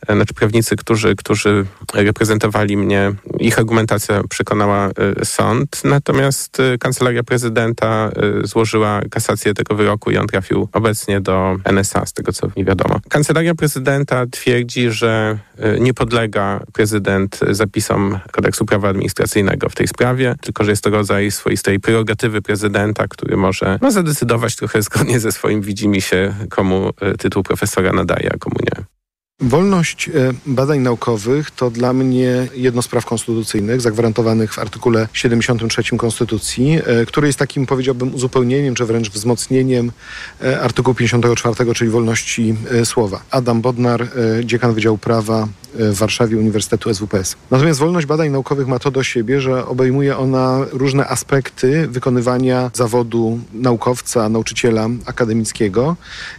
znaczy prawnicy, którzy, którzy reprezentowali mnie, ich argumentacja przekonała e, sąd, natomiast e, Kancelaria Prezydenta e, złożyła kasację tego wyroku i on trafił obecnie do NSA, z tego co mi wiadomo. Kancelaria Prezydenta twierdzi, że nie podlega prezydent zapisom kodeksu prawa administracyjnego w tej sprawie, tylko że jest to rodzaj swoistej prerogatywy prezydenta, który może no, zadecydować trochę zgodnie ze swoim widzimisię, komu tytuł profesora nadaje, a komu nie. Wolność e, badań naukowych to dla mnie jedno z praw konstytucyjnych zagwarantowanych w artykule 73 Konstytucji, e, który jest takim, powiedziałbym, uzupełnieniem czy wręcz wzmocnieniem e, artykułu 54, czyli wolności słowa. Adam Bodnar, dziekan Wydziału Prawa w Warszawie Uniwersytetu SWPS. Natomiast wolność badań naukowych ma to do siebie, że obejmuje ona różne aspekty wykonywania zawodu naukowca, nauczyciela akademickiego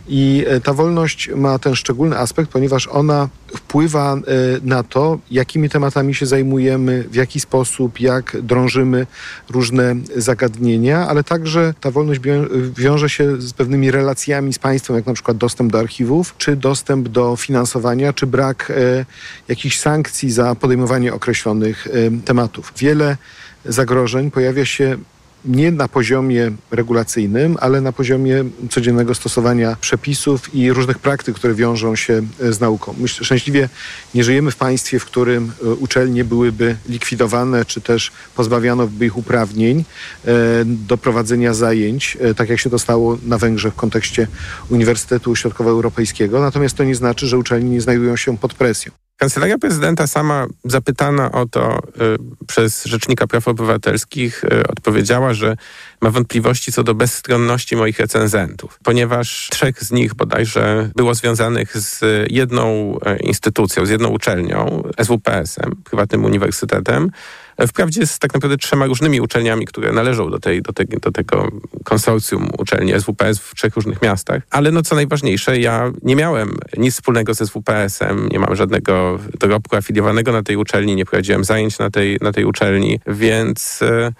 i ta wolność ma ten szczególny aspekt, ponieważ ona wpływa e, na to, jakimi tematami się zajmujemy, w jaki sposób, jak drążymy różne zagadnienia, ale także ta wolność wiąże się z pewnymi relacjami z państwem, jak na przykład dostęp do archiwów, czy dostęp do finansowania, czy brak e, jakichś sankcji za podejmowanie określonych e, tematów. Wiele zagrożeń pojawia się nie na poziomie regulacyjnym, ale na poziomie codziennego stosowania przepisów i różnych praktyk, które wiążą się e, z nauką. Myślę, szczęśliwie nie żyjemy w państwie, w którym e, uczelnie byłyby likwidowane, czy też pozbawiano by ich uprawnień e, do prowadzenia zajęć, tak jak się to stało na Węgrzech w kontekście Uniwersytetu Środkowoeuropejskiego. Natomiast to nie znaczy, że uczelnie nie znajdują się pod presją. Kancelaria prezydenta sama zapytana o to y, przez Rzecznika Praw Obywatelskich y, odpowiedziała, że ma wątpliwości co do bezstronności moich recenzentów, ponieważ trzech z nich bodajże było związanych z jedną y, instytucją, z jedną uczelnią, SWPS-em, prywatnym uniwersytetem, Wprawdzie z tak naprawdę trzema różnymi uczelniami, które należą do, tej, do, te, do tego konsorcjum uczelni SWPS w trzech różnych miastach. Ale no co najważniejsze, ja nie miałem nic wspólnego ze SWPS-em, nie mam żadnego dorobku afiliowanego na tej uczelni, nie prowadziłem zajęć na tej, na tej uczelni, więc e,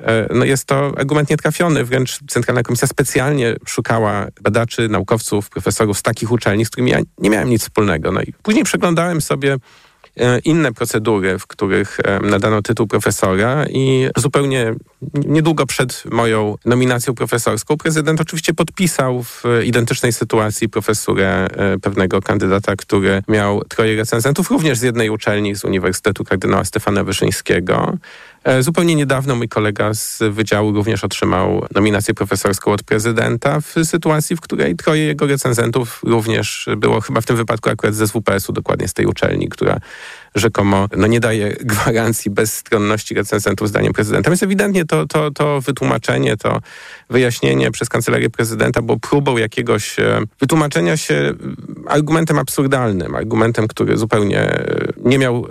e, no jest to argument nietrafiony. Wręcz Centralna Komisja specjalnie szukała badaczy, naukowców, profesorów z takich uczelni, z którymi ja nie miałem nic wspólnego. No i później przeglądałem sobie inne procedury, w których e, nadano tytuł profesora i zupełnie niedługo przed moją nominacją profesorską prezydent oczywiście podpisał w identycznej sytuacji profesurę e, pewnego kandydata, który miał troje recenzentów, również z jednej uczelni z Uniwersytetu Kardynała Stefana Wyszyńskiego. E, zupełnie niedawno mój kolega z wydziału również otrzymał nominację profesorską od prezydenta w sytuacji, w której troje jego recenzentów również było chyba w tym wypadku akurat ze WPS-u, dokładnie z tej uczelni, która rzekomo no, nie daje gwarancji bezstronności recenzentów zdaniem prezydenta. Więc ewidentnie to, to, to wytłumaczenie, to wyjaśnienie przez kancelarię prezydenta było próbą jakiegoś e, wytłumaczenia się argumentem absurdalnym, argumentem, który zupełnie e, nie miał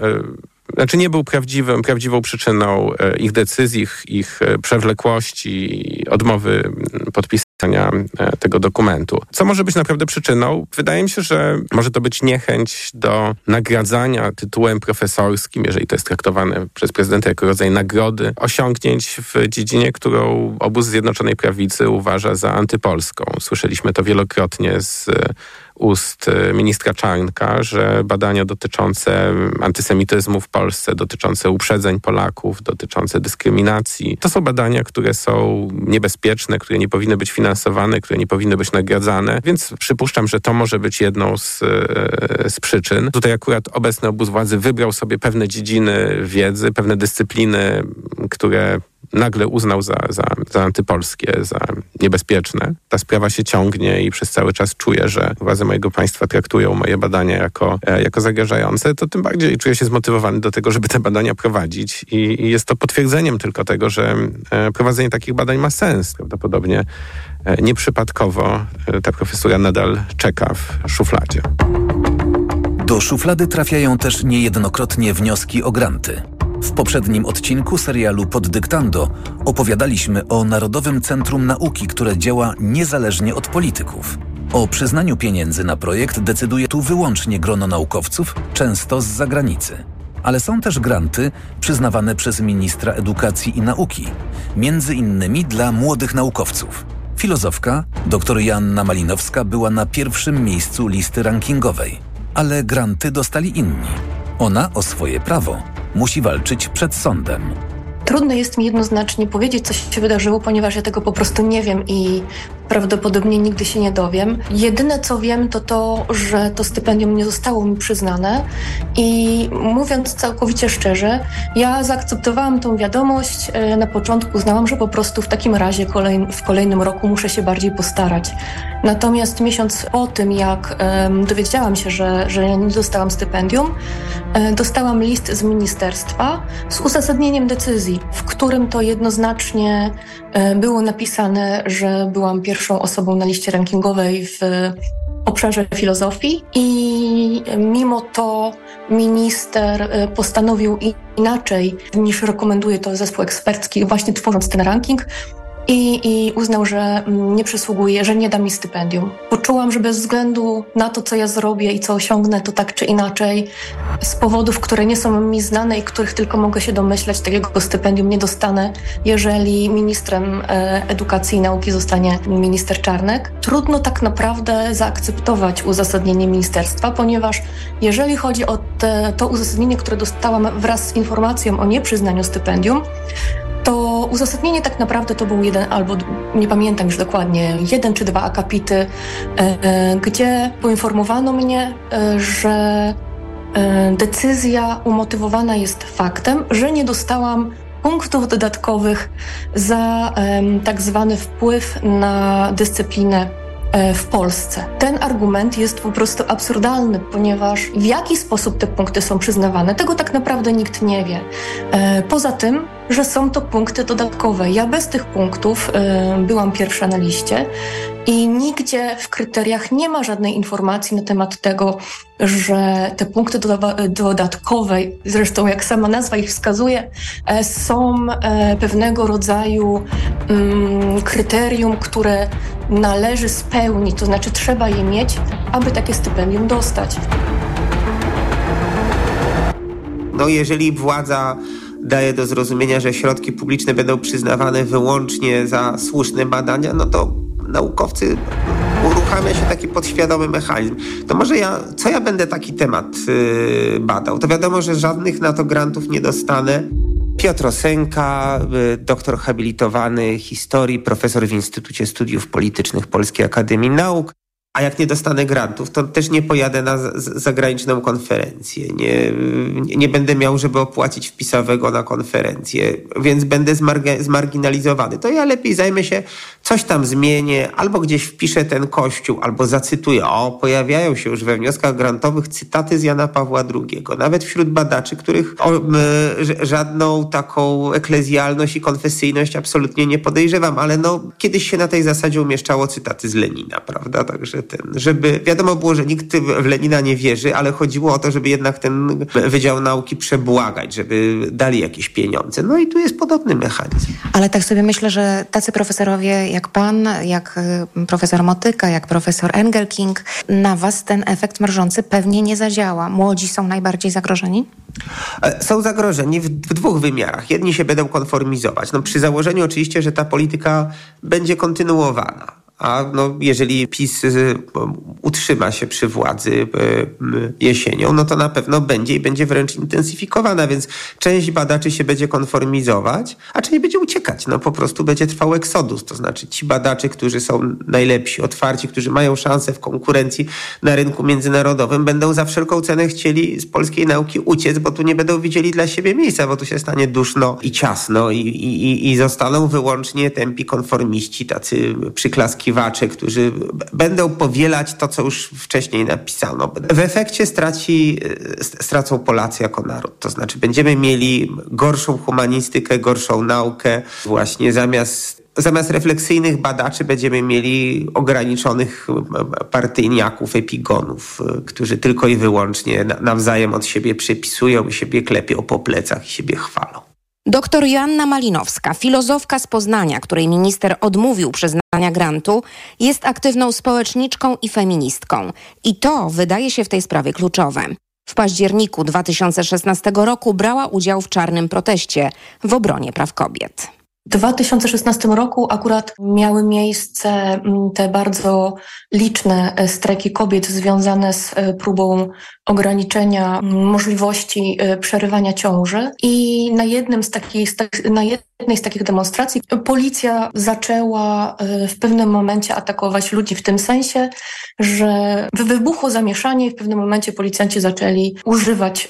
znaczy nie był prawdziwym, prawdziwą przyczyną e, ich decyzji, ich e, przewlekłości, odmowy podpisania e, tego dokumentu. Co może być naprawdę przyczyną? Wydaje mi się, że może to być niechęć do nagradzania tytułem profesorskim, jeżeli to jest traktowane przez prezydenta jako rodzaj nagrody, osiągnięć w dziedzinie, którą obóz Zjednoczonej Prawicy uważa za antypolską. Słyszeliśmy to wielokrotnie z ust e, ministra Czarnka, że badania dotyczące antysemityzmu w Polsce, dotyczące uprzedzeń Polaków, dotyczące dyskryminacji, to są badania, które są niebezpieczne, które nie powinny być finansowane, które nie powinny być nagradzane, więc przypuszczam, że to może być jedną z, e, z przyczyn. Tutaj akurat obecny obóz władzy wybrał sobie pewne dziedziny wiedzy, pewne dyscypliny, które nagle uznał za, za, za antypolskie, za niebezpieczne. Ta sprawa się ciągnie i przez cały czas czuję, że władze mojego państwa traktują moje badania jako, e, jako zagrażające, to tym bardziej czuję się zmotywowany do tego, żeby te badania prowadzić i, i jest to potwierdzeniem tylko tego, że e, prowadzenie takich badań ma sens. Prawdopodobnie e, nieprzypadkowo ta profesura nadal czeka w szufladzie. Do szuflady trafiają też niejednokrotnie wnioski o granty. W poprzednim odcinku serialu Pod Dyktando opowiadaliśmy o Narodowym Centrum Nauki, które działa niezależnie od polityków. O przyznaniu pieniędzy na projekt decyduje tu wyłącznie grono naukowców, często z zagranicy. Ale są też granty przyznawane przez ministra edukacji i nauki, między innymi dla młodych naukowców. Filozofka, dr Joanna Malinowska, była na pierwszym miejscu listy rankingowej, ale granty dostali inni. Ona o swoje prawo musi walczyć przed sądem. Trudno jest mi jednoznacznie powiedzieć, co się wydarzyło, ponieważ ja tego po prostu nie wiem i prawdopodobnie nigdy się nie dowiem. Jedyne co wiem, to to, że to stypendium nie zostało mi przyznane i mówiąc całkowicie szczerze, ja zaakceptowałam tą wiadomość. E, na początku znałam, że po prostu w takim razie w kolejnym roku muszę się bardziej postarać. Natomiast miesiąc po tym, jak um, dowiedziałam się, że, że nie dostałam stypendium, um, dostałam list z ministerstwa z uzasadnieniem decyzji, w którym to jednoznacznie było napisane, że byłam pierwszą osobą na liście rankingowej w obszarze filozofii i mimo to minister postanowił inaczej niż rekomenduje to zespół ekspercki, właśnie tworząc ten ranking, i, i uznał, że nie przysługuje, że nie da mi stypendium. Poczułam, że bez względu na to, co ja zrobię i co osiągnę, to tak czy inaczej, z powodów, które nie są mi znane i których tylko mogę się domyślać, takiego stypendium nie dostanę, jeżeli ministrem e, edukacji i nauki zostanie minister Czarnek. Trudno tak naprawdę zaakceptować uzasadnienie ministerstwa, ponieważ jeżeli chodzi o te, to uzasadnienie, które dostałam wraz z informacją o nieprzyznaniu stypendium, to uzasadnienie tak naprawdę to był jeden albo, nie pamiętam już dokładnie, jeden czy dwa akapity, e, e, gdzie poinformowano mnie, e, że decyzja umotywowana jest faktem, że nie dostałam punktów dodatkowych za tak zwany wpływ na dyscyplinę w Polsce. Ten argument jest po prostu absurdalny, ponieważ w jaki sposób te punkty są przyznawane, tego tak naprawdę nikt nie wie. Poza tym, że są to punkty dodatkowe. Ja bez tych punktów e, byłam pierwsza na liście i nigdzie w kryteriach nie ma żadnej informacji na temat tego, że te punkty dodatkowe, zresztą jak sama nazwa ich wskazuje, są pewnego rodzaju mm, kryterium, które należy spełnić, to znaczy trzeba je mieć, aby takie stypendium dostać. No jeżeli władza daje do zrozumienia, że środki publiczne będą przyznawane wyłącznie za słuszne badania, no to naukowcy uruchamia się taki podświadomy mechanizm. To może ja, co ja będę taki temat yy, badał? To wiadomo, że żadnych na to grantów nie dostanę. Piotr Osenka, y, doktor habilitowany historii, profesor w Instytucie Studiów Politycznych Polskiej Akademii Nauk. A jak nie dostanę grantów, to też nie pojadę na zagraniczną konferencję. Nie, nie będę miał, żeby opłacić wpisowego na konferencję, więc będę zmarginalizowany. To ja lepiej zajmę się, coś tam zmienię, albo gdzieś wpiszę ten kościół, albo zacytuję. O, pojawiają się już we wnioskach grantowych cytaty z Jana Pawła II. Nawet wśród badaczy, których żadną taką eklezjalność i konfesyjność absolutnie nie podejrzewam, ale no, kiedyś się na tej zasadzie umieszczało cytaty z Lenina, prawda? Także ten, żeby wiadomo było, że nikt w Lenina nie wierzy, ale chodziło o to, żeby jednak ten Wydział Nauki przebłagać, żeby dali jakieś pieniądze. No i tu jest podobny mechanizm. Ale tak sobie myślę, że tacy profesorowie jak pan, jak y, profesor Motyka, jak profesor Engelking, na was ten efekt mrożący pewnie nie zadziała. Młodzi są najbardziej zagrożeni? E, są zagrożeni w, w, dwóch wymiarach. Jedni się będą konformizować. No, przy założeniu oczywiście, że ta polityka będzie kontynuowana a no, jeżeli PiS y, utrzyma się przy władzy y, jesienią, no to na pewno będzie i będzie wręcz intensyfikowana, więc część badaczy się będzie konformizować, a część będzie uciekać. No po prostu będzie trwał eksodus, to znaczy ci badacze, którzy są najlepsi, otwarci, którzy mają szansę w konkurencji na rynku międzynarodowym, będą za wszelką cenę chcieli z polskiej nauki uciec, bo tu nie będą widzieli dla siebie miejsca, bo tu się stanie duszno i ciasno i, i, i zostaną wyłącznie tępi konformiści, tacy przyklaskiwacze, którzy będą powielać to, co już wcześniej napisano. W efekcie straci, stracą Polacy jako naród. To znaczy będziemy mieli gorszą humanistykę, gorszą naukę. Właśnie zamiast zamiast refleksyjnych badaczy będziemy mieli ograniczonych partyjniaków, epigonów, którzy tylko i wyłącznie nawzajem od siebie przypisują, siebie klepią po plecach i siebie chwalą. Doktor Joanna Malinowska, filozofka z Poznania, której minister odmówił przyznania grantu, jest aktywną społeczniczką i feministką. I to wydaje się w tej sprawie kluczowe. W październiku 2016 roku brała udział w czarnym proteście w obronie praw kobiet. W 2016 roku akurat miały miejsce mm, te bardzo liczne e, strajki kobiet związane z e, próbą ograniczenia mm, możliwości e, przerywania ciąży. I na jednym z takich, na jednej z takich demonstracji policja zaczęła w pewnym momencie atakować ludzi w tym sensie, że wybuchło zamieszanie i w pewnym momencie policjanci zaczęli używać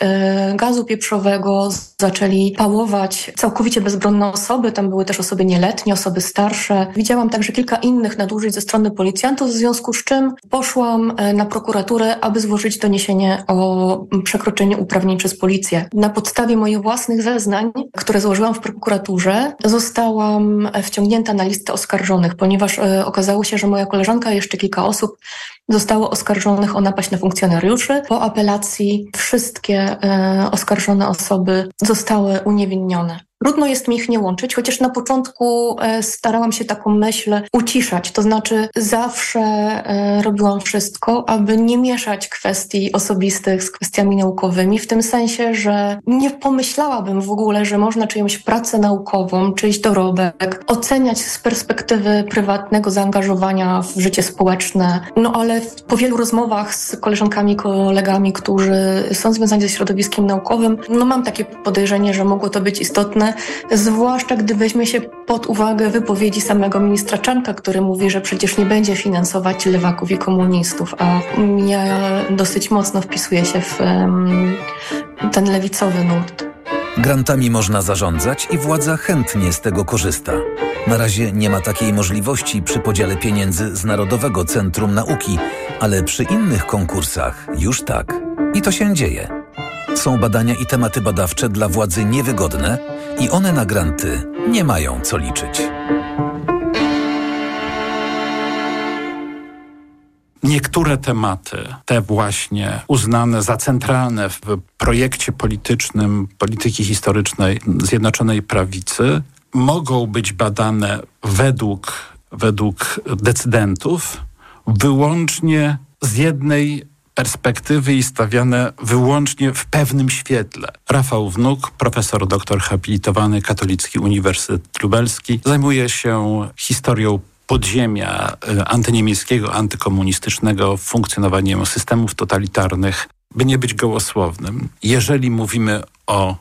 gazu pieprzowego, zaczęli pałować całkowicie bezbronne osoby, tam były były też osoby nieletnie, osoby starsze. Widziałam także kilka innych nadużyć ze strony policjantów, w związku z czym poszłam e, na prokuraturę, aby złożyć doniesienie o przekroczeniu uprawnień przez policję. Na podstawie moich własnych zeznań, które złożyłam w prokuraturze, zostałam wciągnięta na listę oskarżonych, ponieważ e, okazało się, że moja koleżanka i jeszcze kilka osób zostało oskarżonych o napaść na funkcjonariuszy. Po apelacji wszystkie e, oskarżone osoby zostały uniewinnione. Trudno jest mi ich nie łączyć, chociaż na początku e, starałam się taką myśl uciszać. To znaczy zawsze e, robiłam wszystko, aby nie mieszać kwestii osobistych z kwestiami naukowymi, w tym sensie, że nie pomyślałabym w ogóle, że można czyjąś pracę naukową, czyjś dorobek oceniać z perspektywy prywatnego zaangażowania w życie społeczne. No ale po wielu rozmowach z koleżankami, kolegami, którzy są związani ze środowiskiem naukowym, no mam takie podejrzenie, że mogło to być istotne zwłaszcza gdy weźmie się pod uwagę wypowiedzi samego ministra Czanka, który mówi, że przecież nie będzie finansować lewaków i komunistów, a ja dosyć mocno wpisuję się w ten lewicowy nurt. Grantami można zarządzać i władza chętnie z tego korzysta. Na razie nie ma takiej możliwości przy podziale pieniędzy z Narodowego Centrum Nauki, ale przy innych konkursach już tak. I to się dzieje. Są badania i tematy badawcze dla władzy niewygodne i one na granty nie mają co liczyć. Niektóre tematy, te właśnie uznane za centralne w projekcie politycznym polityki historycznej Zjednoczonej Prawicy, mogą być badane według, według decydentów wyłącznie z jednej perspektywy i stawiane wyłącznie w pewnym świetle. Rafał Wnuk, profesor doktor habilitowany Katolicki Uniwersytet Lubelski, zajmuje się historią podziemia y, antyniemieckiego, antykomunistycznego, funkcjonowaniem systemów totalitarnych. By nie być gołosłownym, jeżeli mówimy o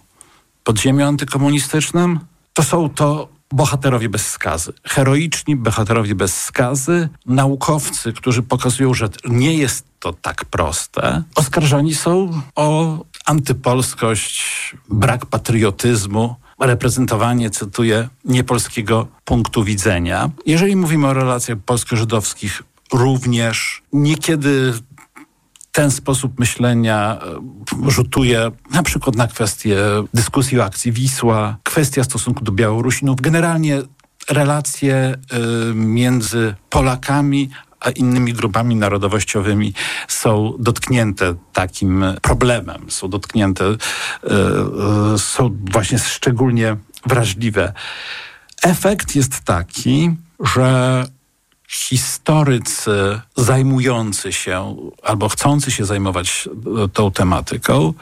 podziemiu antykomunistycznym, to są to bohaterowie bez skazy. Heroiczni bohaterowie bez skazy, naukowcy, którzy pokazują, że nie jest to tak proste, oskarżani są o antypolskość, brak patriotyzmu, reprezentowanie, cytuję, niepolskiego punktu widzenia. Jeżeli mówimy o relacjach polsko-żydowskich, również niekiedy ten sposób myślenia e, rzutuje na przykład na kwestię dyskusji o akcji Wisła, kwestia stosunku do Białorusinów, generalnie relacje y, między Polakami a innymi grupami narodowościowymi są dotknięte takim problemem, są dotknięte, y, są właśnie szczególnie wrażliwe. Efekt jest taki, że historycy zajmujący się albo chcący się zajmować e, tą tematyką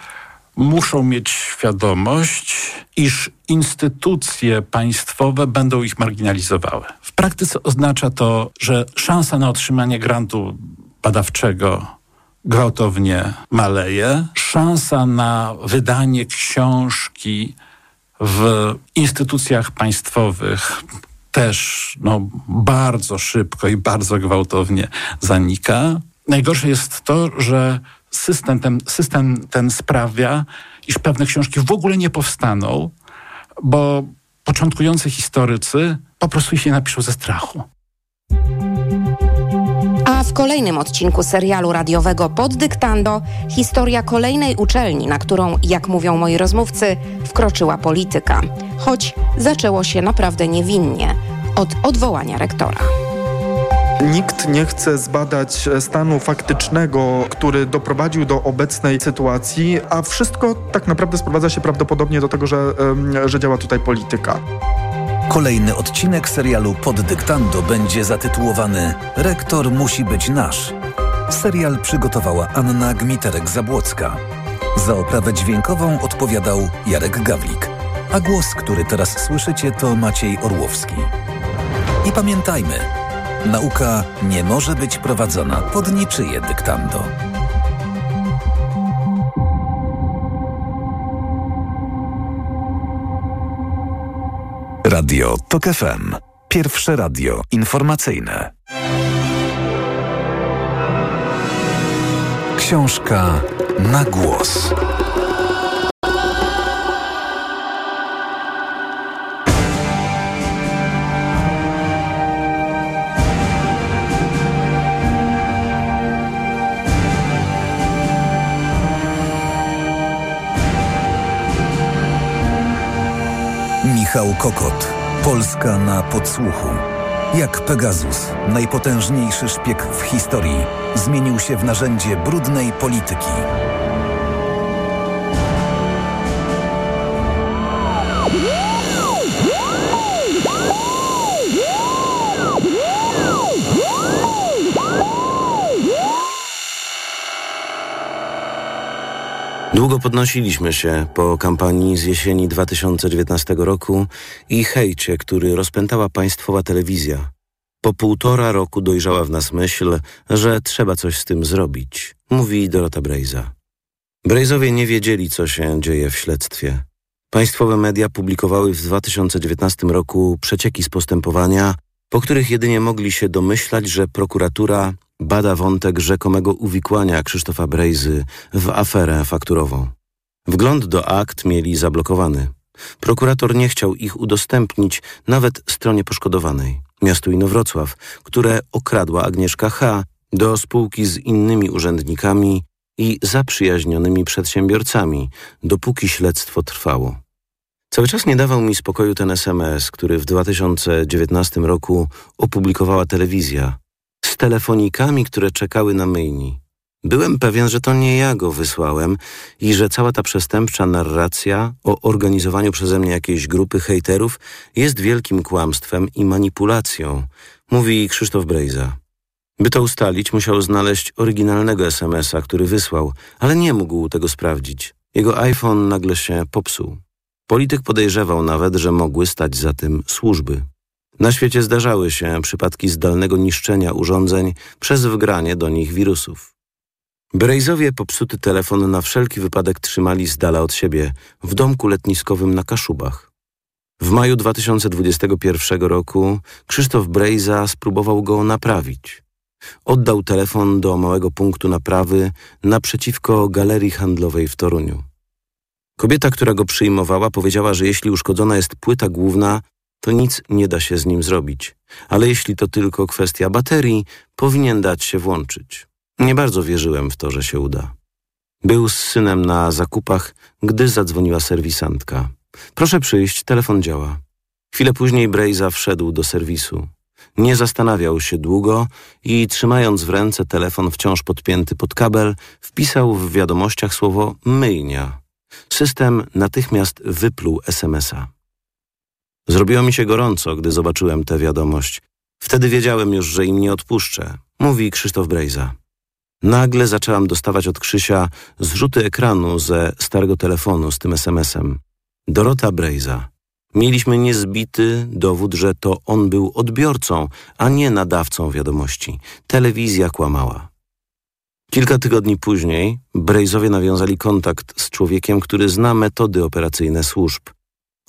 muszą mieć świadomość, iż instytucje państwowe będą ich marginalizowały. W praktyce oznacza to, że szansa na otrzymanie grantu badawczego gwałtownie maleje. Szansa na wydanie książki w instytucjach państwowych też no, bardzo szybko i bardzo gwałtownie zanika. Najgorsze jest to, że system ten, system ten sprawia, iż pewne książki w ogóle nie powstaną, bo początkujący historycy po prostu się napiszą ze strachu. A w kolejnym odcinku serialu radiowego Pod Dyktando historia kolejnej uczelni, na którą, jak mówią moi rozmówcy, wkroczyła polityka. Choć zaczęło się naprawdę niewinnie od odwołania rektora. Nikt nie chce zbadać stanu faktycznego, który doprowadził do obecnej sytuacji, a wszystko tak naprawdę sprowadza się prawdopodobnie do tego, że, że działa tutaj polityka. Kolejny odcinek serialu Pod Dyktando będzie zatytułowany Rektor musi być nasz. Serial przygotowała Anna Gmiterek-Zabłocka. Za oprawę dźwiękową odpowiadał Jarek Gawlik, a głos, który teraz słyszycie, to Maciej Orłowski. I pamiętajmy, nauka nie może być prowadzona pod niczyje dyktando. Radio TOK FM. Pierwsze radio informacyjne. Książka na głos. Michał Kokot. Polska na podsłuchu. Jak Pegasus, najpotężniejszy szpieg w historii, zmienił się w narzędzie brudnej polityki. Długo podnosiliśmy się po kampanii z jesieni 2019 roku i hejcie, który rozpętała państwowa telewizja. Po półtora roku dojrzała w nas myśl, że trzeba coś z tym zrobić, mówi Dorota Brejza. Brejzowie nie wiedzieli, co się dzieje w śledztwie. Państwowe media publikowały w 2019 roku przecieki z postępowania, po których jedynie mogli się domyślać, że prokuratura bada wątek rzekomego uwikłania Krzysztofa Brejzy w aferę fakturową. Wgląd do akt mieli zablokowany. Prokurator nie chciał ich udostępnić nawet stronie poszkodowanej, miastu Inowrocław, które okradła Agnieszka H. do spółki z innymi urzędnikami i zaprzyjaźnionymi przedsiębiorcami, dopóki śledztwo trwało. Cały czas nie dawał mi spokoju ten SMS, który w 2019 roku opublikowała telewizja, telefonikami, które czekały na myjni. Byłem pewien, że to nie ja go wysłałem i że cała ta przestępcza narracja o organizowaniu przeze mnie jakiejś grupy hejterów jest wielkim kłamstwem i manipulacją, mówi Krzysztof Brejza. By to ustalić, musiał znaleźć oryginalnego SMS-a, który wysłał, ale nie mógł tego sprawdzić. Jego iPhone nagle się popsuł. Polityk podejrzewał nawet, że mogły stać za tym służby. Na świecie zdarzały się przypadki zdalnego niszczenia urządzeń przez wgranie do nich wirusów. Brejzowie popsuty telefon na wszelki wypadek trzymali z dala od siebie w domku letniskowym na Kaszubach. W maju 2021 roku Krzysztof Brejza spróbował go naprawić. Oddał telefon do małego punktu naprawy naprzeciwko galerii handlowej w Toruniu. Kobieta, która go przyjmowała, powiedziała, że jeśli uszkodzona jest płyta główna, to nic nie da się z nim zrobić, ale jeśli to tylko kwestia baterii, powinien dać się włączyć. Nie bardzo wierzyłem w to, że się uda. Był z synem na zakupach, gdy zadzwoniła serwisantka. Proszę przyjść, telefon działa. Chwilę później Brejza wszedł do serwisu. Nie zastanawiał się długo i trzymając w ręce telefon wciąż podpięty pod kabel, wpisał w wiadomościach słowo myjnia. System natychmiast wypluł SMS-a. Zrobiło mi się gorąco, gdy zobaczyłem tę wiadomość. Wtedy wiedziałem już, że im nie odpuszczę, mówi Krzysztof Brejza. Nagle zaczęłam dostawać od Krzysia zrzuty ekranu ze starego telefonu z tym SMS-em. Dorota Brejza. Mieliśmy niezbity dowód, że to on był odbiorcą, a nie nadawcą wiadomości. Telewizja kłamała. Kilka tygodni później Brejzowie nawiązali kontakt z człowiekiem, który zna metody operacyjne służb.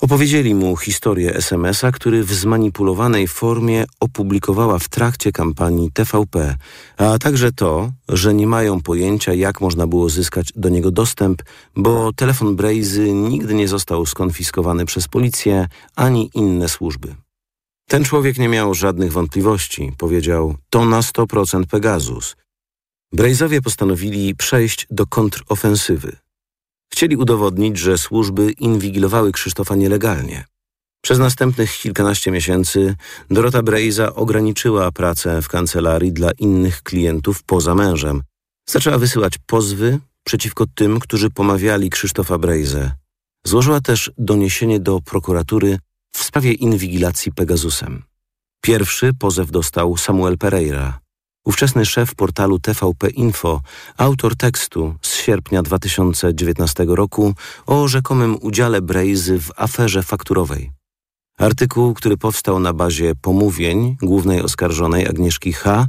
Opowiedzieli mu historię SMS-a, który w zmanipulowanej formie opublikowała w trakcie kampanii TVP, a także to, że nie mają pojęcia, jak można było zyskać do niego dostęp, bo telefon Brejzy nigdy nie został skonfiskowany przez policję ani inne służby. Ten człowiek nie miał żadnych wątpliwości. Powiedział, to na 100% Pegasus. Brejzowie postanowili przejść do kontrofensywy. Chcieli udowodnić, że służby inwigilowały Krzysztofa nielegalnie. Przez następnych kilkanaście miesięcy Dorota Brejza ograniczyła pracę w kancelarii dla innych klientów poza mężem. Zaczęła wysyłać pozwy przeciwko tym, którzy pomawiali Krzysztofa Brejzę. Złożyła też doniesienie do prokuratury w sprawie inwigilacji Pegasusem. Pierwszy pozew dostał Samuel Pereira, ówczesny szef portalu TVP Info, autor tekstu z sierpnia 2019 roku o rzekomym udziale Brejzy w aferze fakturowej. Artykuł, który powstał na bazie pomówień głównej oskarżonej Agnieszki H.,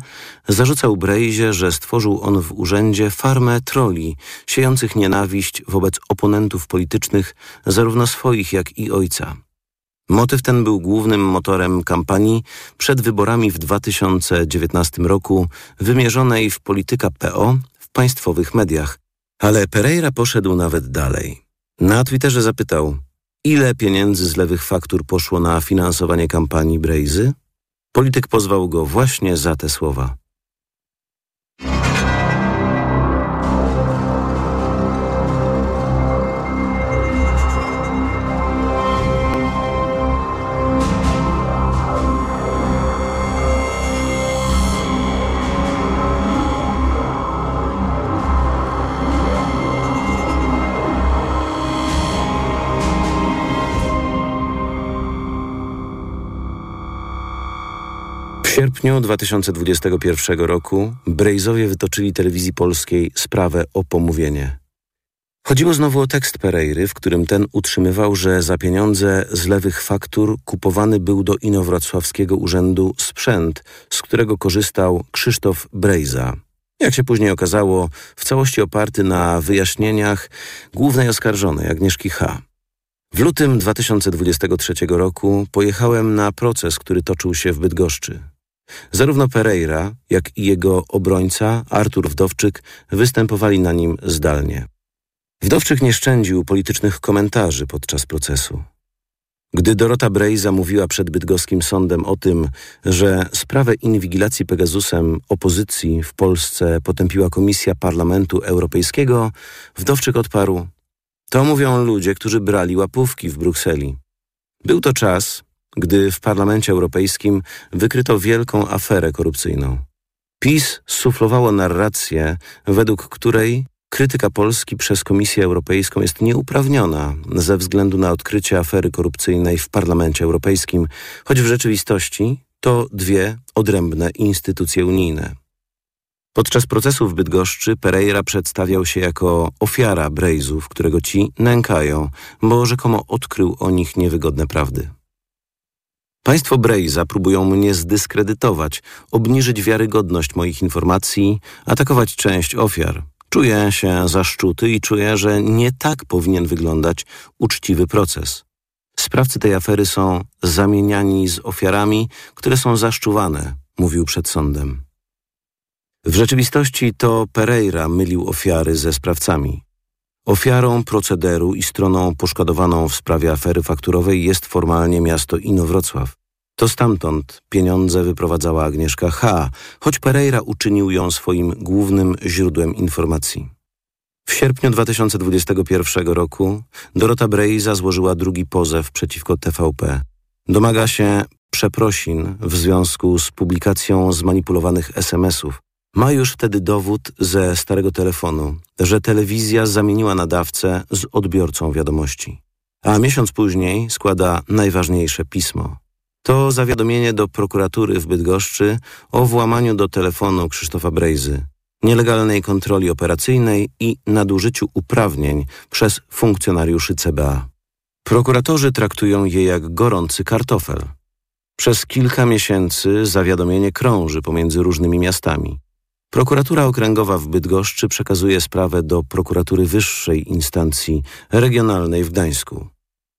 zarzucał Brejzie, że stworzył on w urzędzie farmę troli, siejących nienawiść wobec oponentów politycznych, zarówno swoich, jak i ojca. Motyw ten był głównym motorem kampanii przed wyborami w 2019 roku, wymierzonej w polityka PO w państwowych mediach. Ale Pereira poszedł nawet dalej. Na Twitterze zapytał, ile pieniędzy z lewych faktur poszło na finansowanie kampanii Brejzy? Polityk pozwał go właśnie za te słowa. Sierpniu 2021 roku Brejzowie wytoczyli telewizji polskiej sprawę o pomówienie. Chodziło znowu o tekst Pereiry, w którym ten utrzymywał, że za pieniądze z lewych faktur kupowany był do inowrocławskiego urzędu sprzęt, z którego korzystał Krzysztof Brejza. Jak się później okazało, w całości oparty na wyjaśnieniach głównej oskarżonej Agnieszki H. W lutym 2023 roku pojechałem na proces, który toczył się w Bydgoszczy. Zarówno Pereira, jak i jego obrońca, Artur Wdowczyk, występowali na nim zdalnie. Wdowczyk nie szczędził politycznych komentarzy podczas procesu. Gdy Dorota Brej zamówiła przed bydgoskim sądem o tym, że sprawę inwigilacji Pegasusem opozycji w Polsce potępiła Komisja Parlamentu Europejskiego, Wdowczyk odparł: To mówią ludzie, którzy brali łapówki w Brukseli. Był to czas, gdy w Parlamencie Europejskim wykryto wielką aferę korupcyjną. PiS suflowało narrację, według której krytyka Polski przez Komisję Europejską jest nieuprawniona ze względu na odkrycie afery korupcyjnej w Parlamencie Europejskim, choć w rzeczywistości to dwie odrębne instytucje unijne. Podczas procesu w Bydgoszczy Pereira przedstawiał się jako ofiara Brejzów, którego ci nękają, bo rzekomo odkrył o nich niewygodne prawdy. Państwo Brejza próbują mnie zdyskredytować, obniżyć wiarygodność moich informacji, atakować część ofiar. Czuję się zaszczuty i czuję, że nie tak powinien wyglądać uczciwy proces. Sprawcy tej afery są zamieniani z ofiarami, które są zaszczuwane, mówił przed sądem. W rzeczywistości to Pereira mylił ofiary ze sprawcami. Ofiarą procederu i stroną poszkodowaną w sprawie afery fakturowej jest formalnie miasto Inowrocław. To stamtąd pieniądze wyprowadzała Agnieszka H., choć Pereira uczynił ją swoim głównym źródłem informacji. W sierpniu 2021 roku Dorota Brejza złożyła drugi pozew przeciwko TVP. Domaga się przeprosin w związku z publikacją zmanipulowanych SMS-ów, ma już wtedy dowód ze starego telefonu, że telewizja zamieniła nadawcę z odbiorcą wiadomości. A miesiąc później składa najważniejsze pismo. To zawiadomienie do prokuratury w Bydgoszczy o włamaniu do telefonu Krzysztofa Brejzy. nielegalnej kontroli operacyjnej i nadużyciu uprawnień przez funkcjonariuszy CBA. Prokuratorzy traktują je jak gorący kartofel. Przez kilka miesięcy zawiadomienie krąży pomiędzy różnymi miastami. Prokuratura Okręgowa w Bydgoszczy przekazuje sprawę do prokuratury wyższej instancji regionalnej w Gdańsku.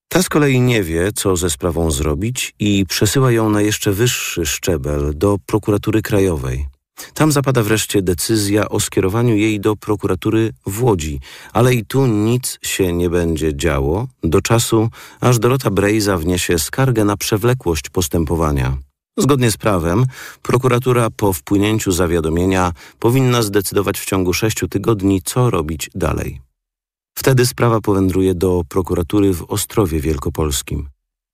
Ta z kolei nie wie, co ze sprawą zrobić i przesyła ją na jeszcze wyższy szczebel do prokuratury krajowej. Tam zapada wreszcie decyzja o skierowaniu jej do prokuratury w Łodzi, ale i tu nic się nie będzie działo do czasu, aż Dorota Brejza wniesie skargę na przewlekłość postępowania. Zgodnie z prawem, prokuratura po wpłynięciu zawiadomienia powinna zdecydować w ciągu sześciu tygodni, co robić dalej. Wtedy sprawa powędruje do prokuratury w Ostrowie Wielkopolskim.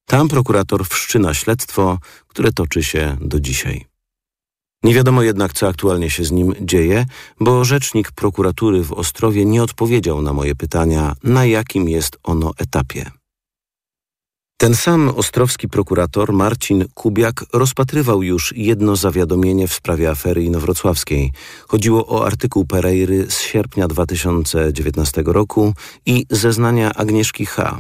Tam prokurator wszczyna śledztwo, które toczy się do dzisiaj. Nie wiadomo jednak, co aktualnie się z nim dzieje, bo rzecznik prokuratury w Ostrowie nie odpowiedział na moje pytania, na jakim jest ono etapie. Ten sam ostrowski prokurator Marcin Kubiak rozpatrywał już jedno zawiadomienie w sprawie afery inowrocławskiej. Chodziło o artykuł Pereiry z sierpnia 2019 roku i zeznania Agnieszki H.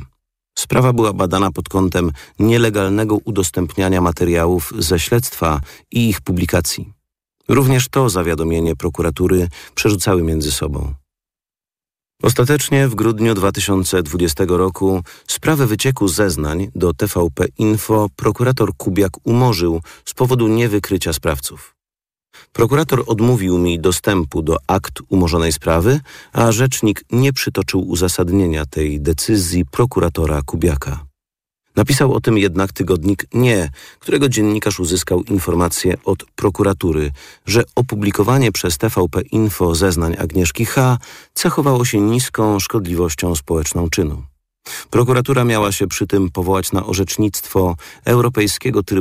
Sprawa była badana pod kątem nielegalnego udostępniania materiałów ze śledztwa i ich publikacji. Również to zawiadomienie prokuratury przerzucały między sobą. Ostatecznie w grudniu 2020 roku sprawę wycieku zeznań do TVP Info prokurator Kubiak umorzył z powodu niewykrycia sprawców. Prokurator odmówił mi dostępu do akt umorzonej sprawy, a rzecznik nie przytoczył uzasadnienia tej decyzji prokuratora Kubiaka. Napisał o tym jednak tygodnik Nie, którego dziennikarz uzyskał informację od prokuratury, że opublikowanie przez TVP Info zeznań Agnieszki H. cechowało się niską szkodliwością społeczną czynu. Prokuratura miała się przy tym powołać na orzecznictwo Europejskiego Trybunału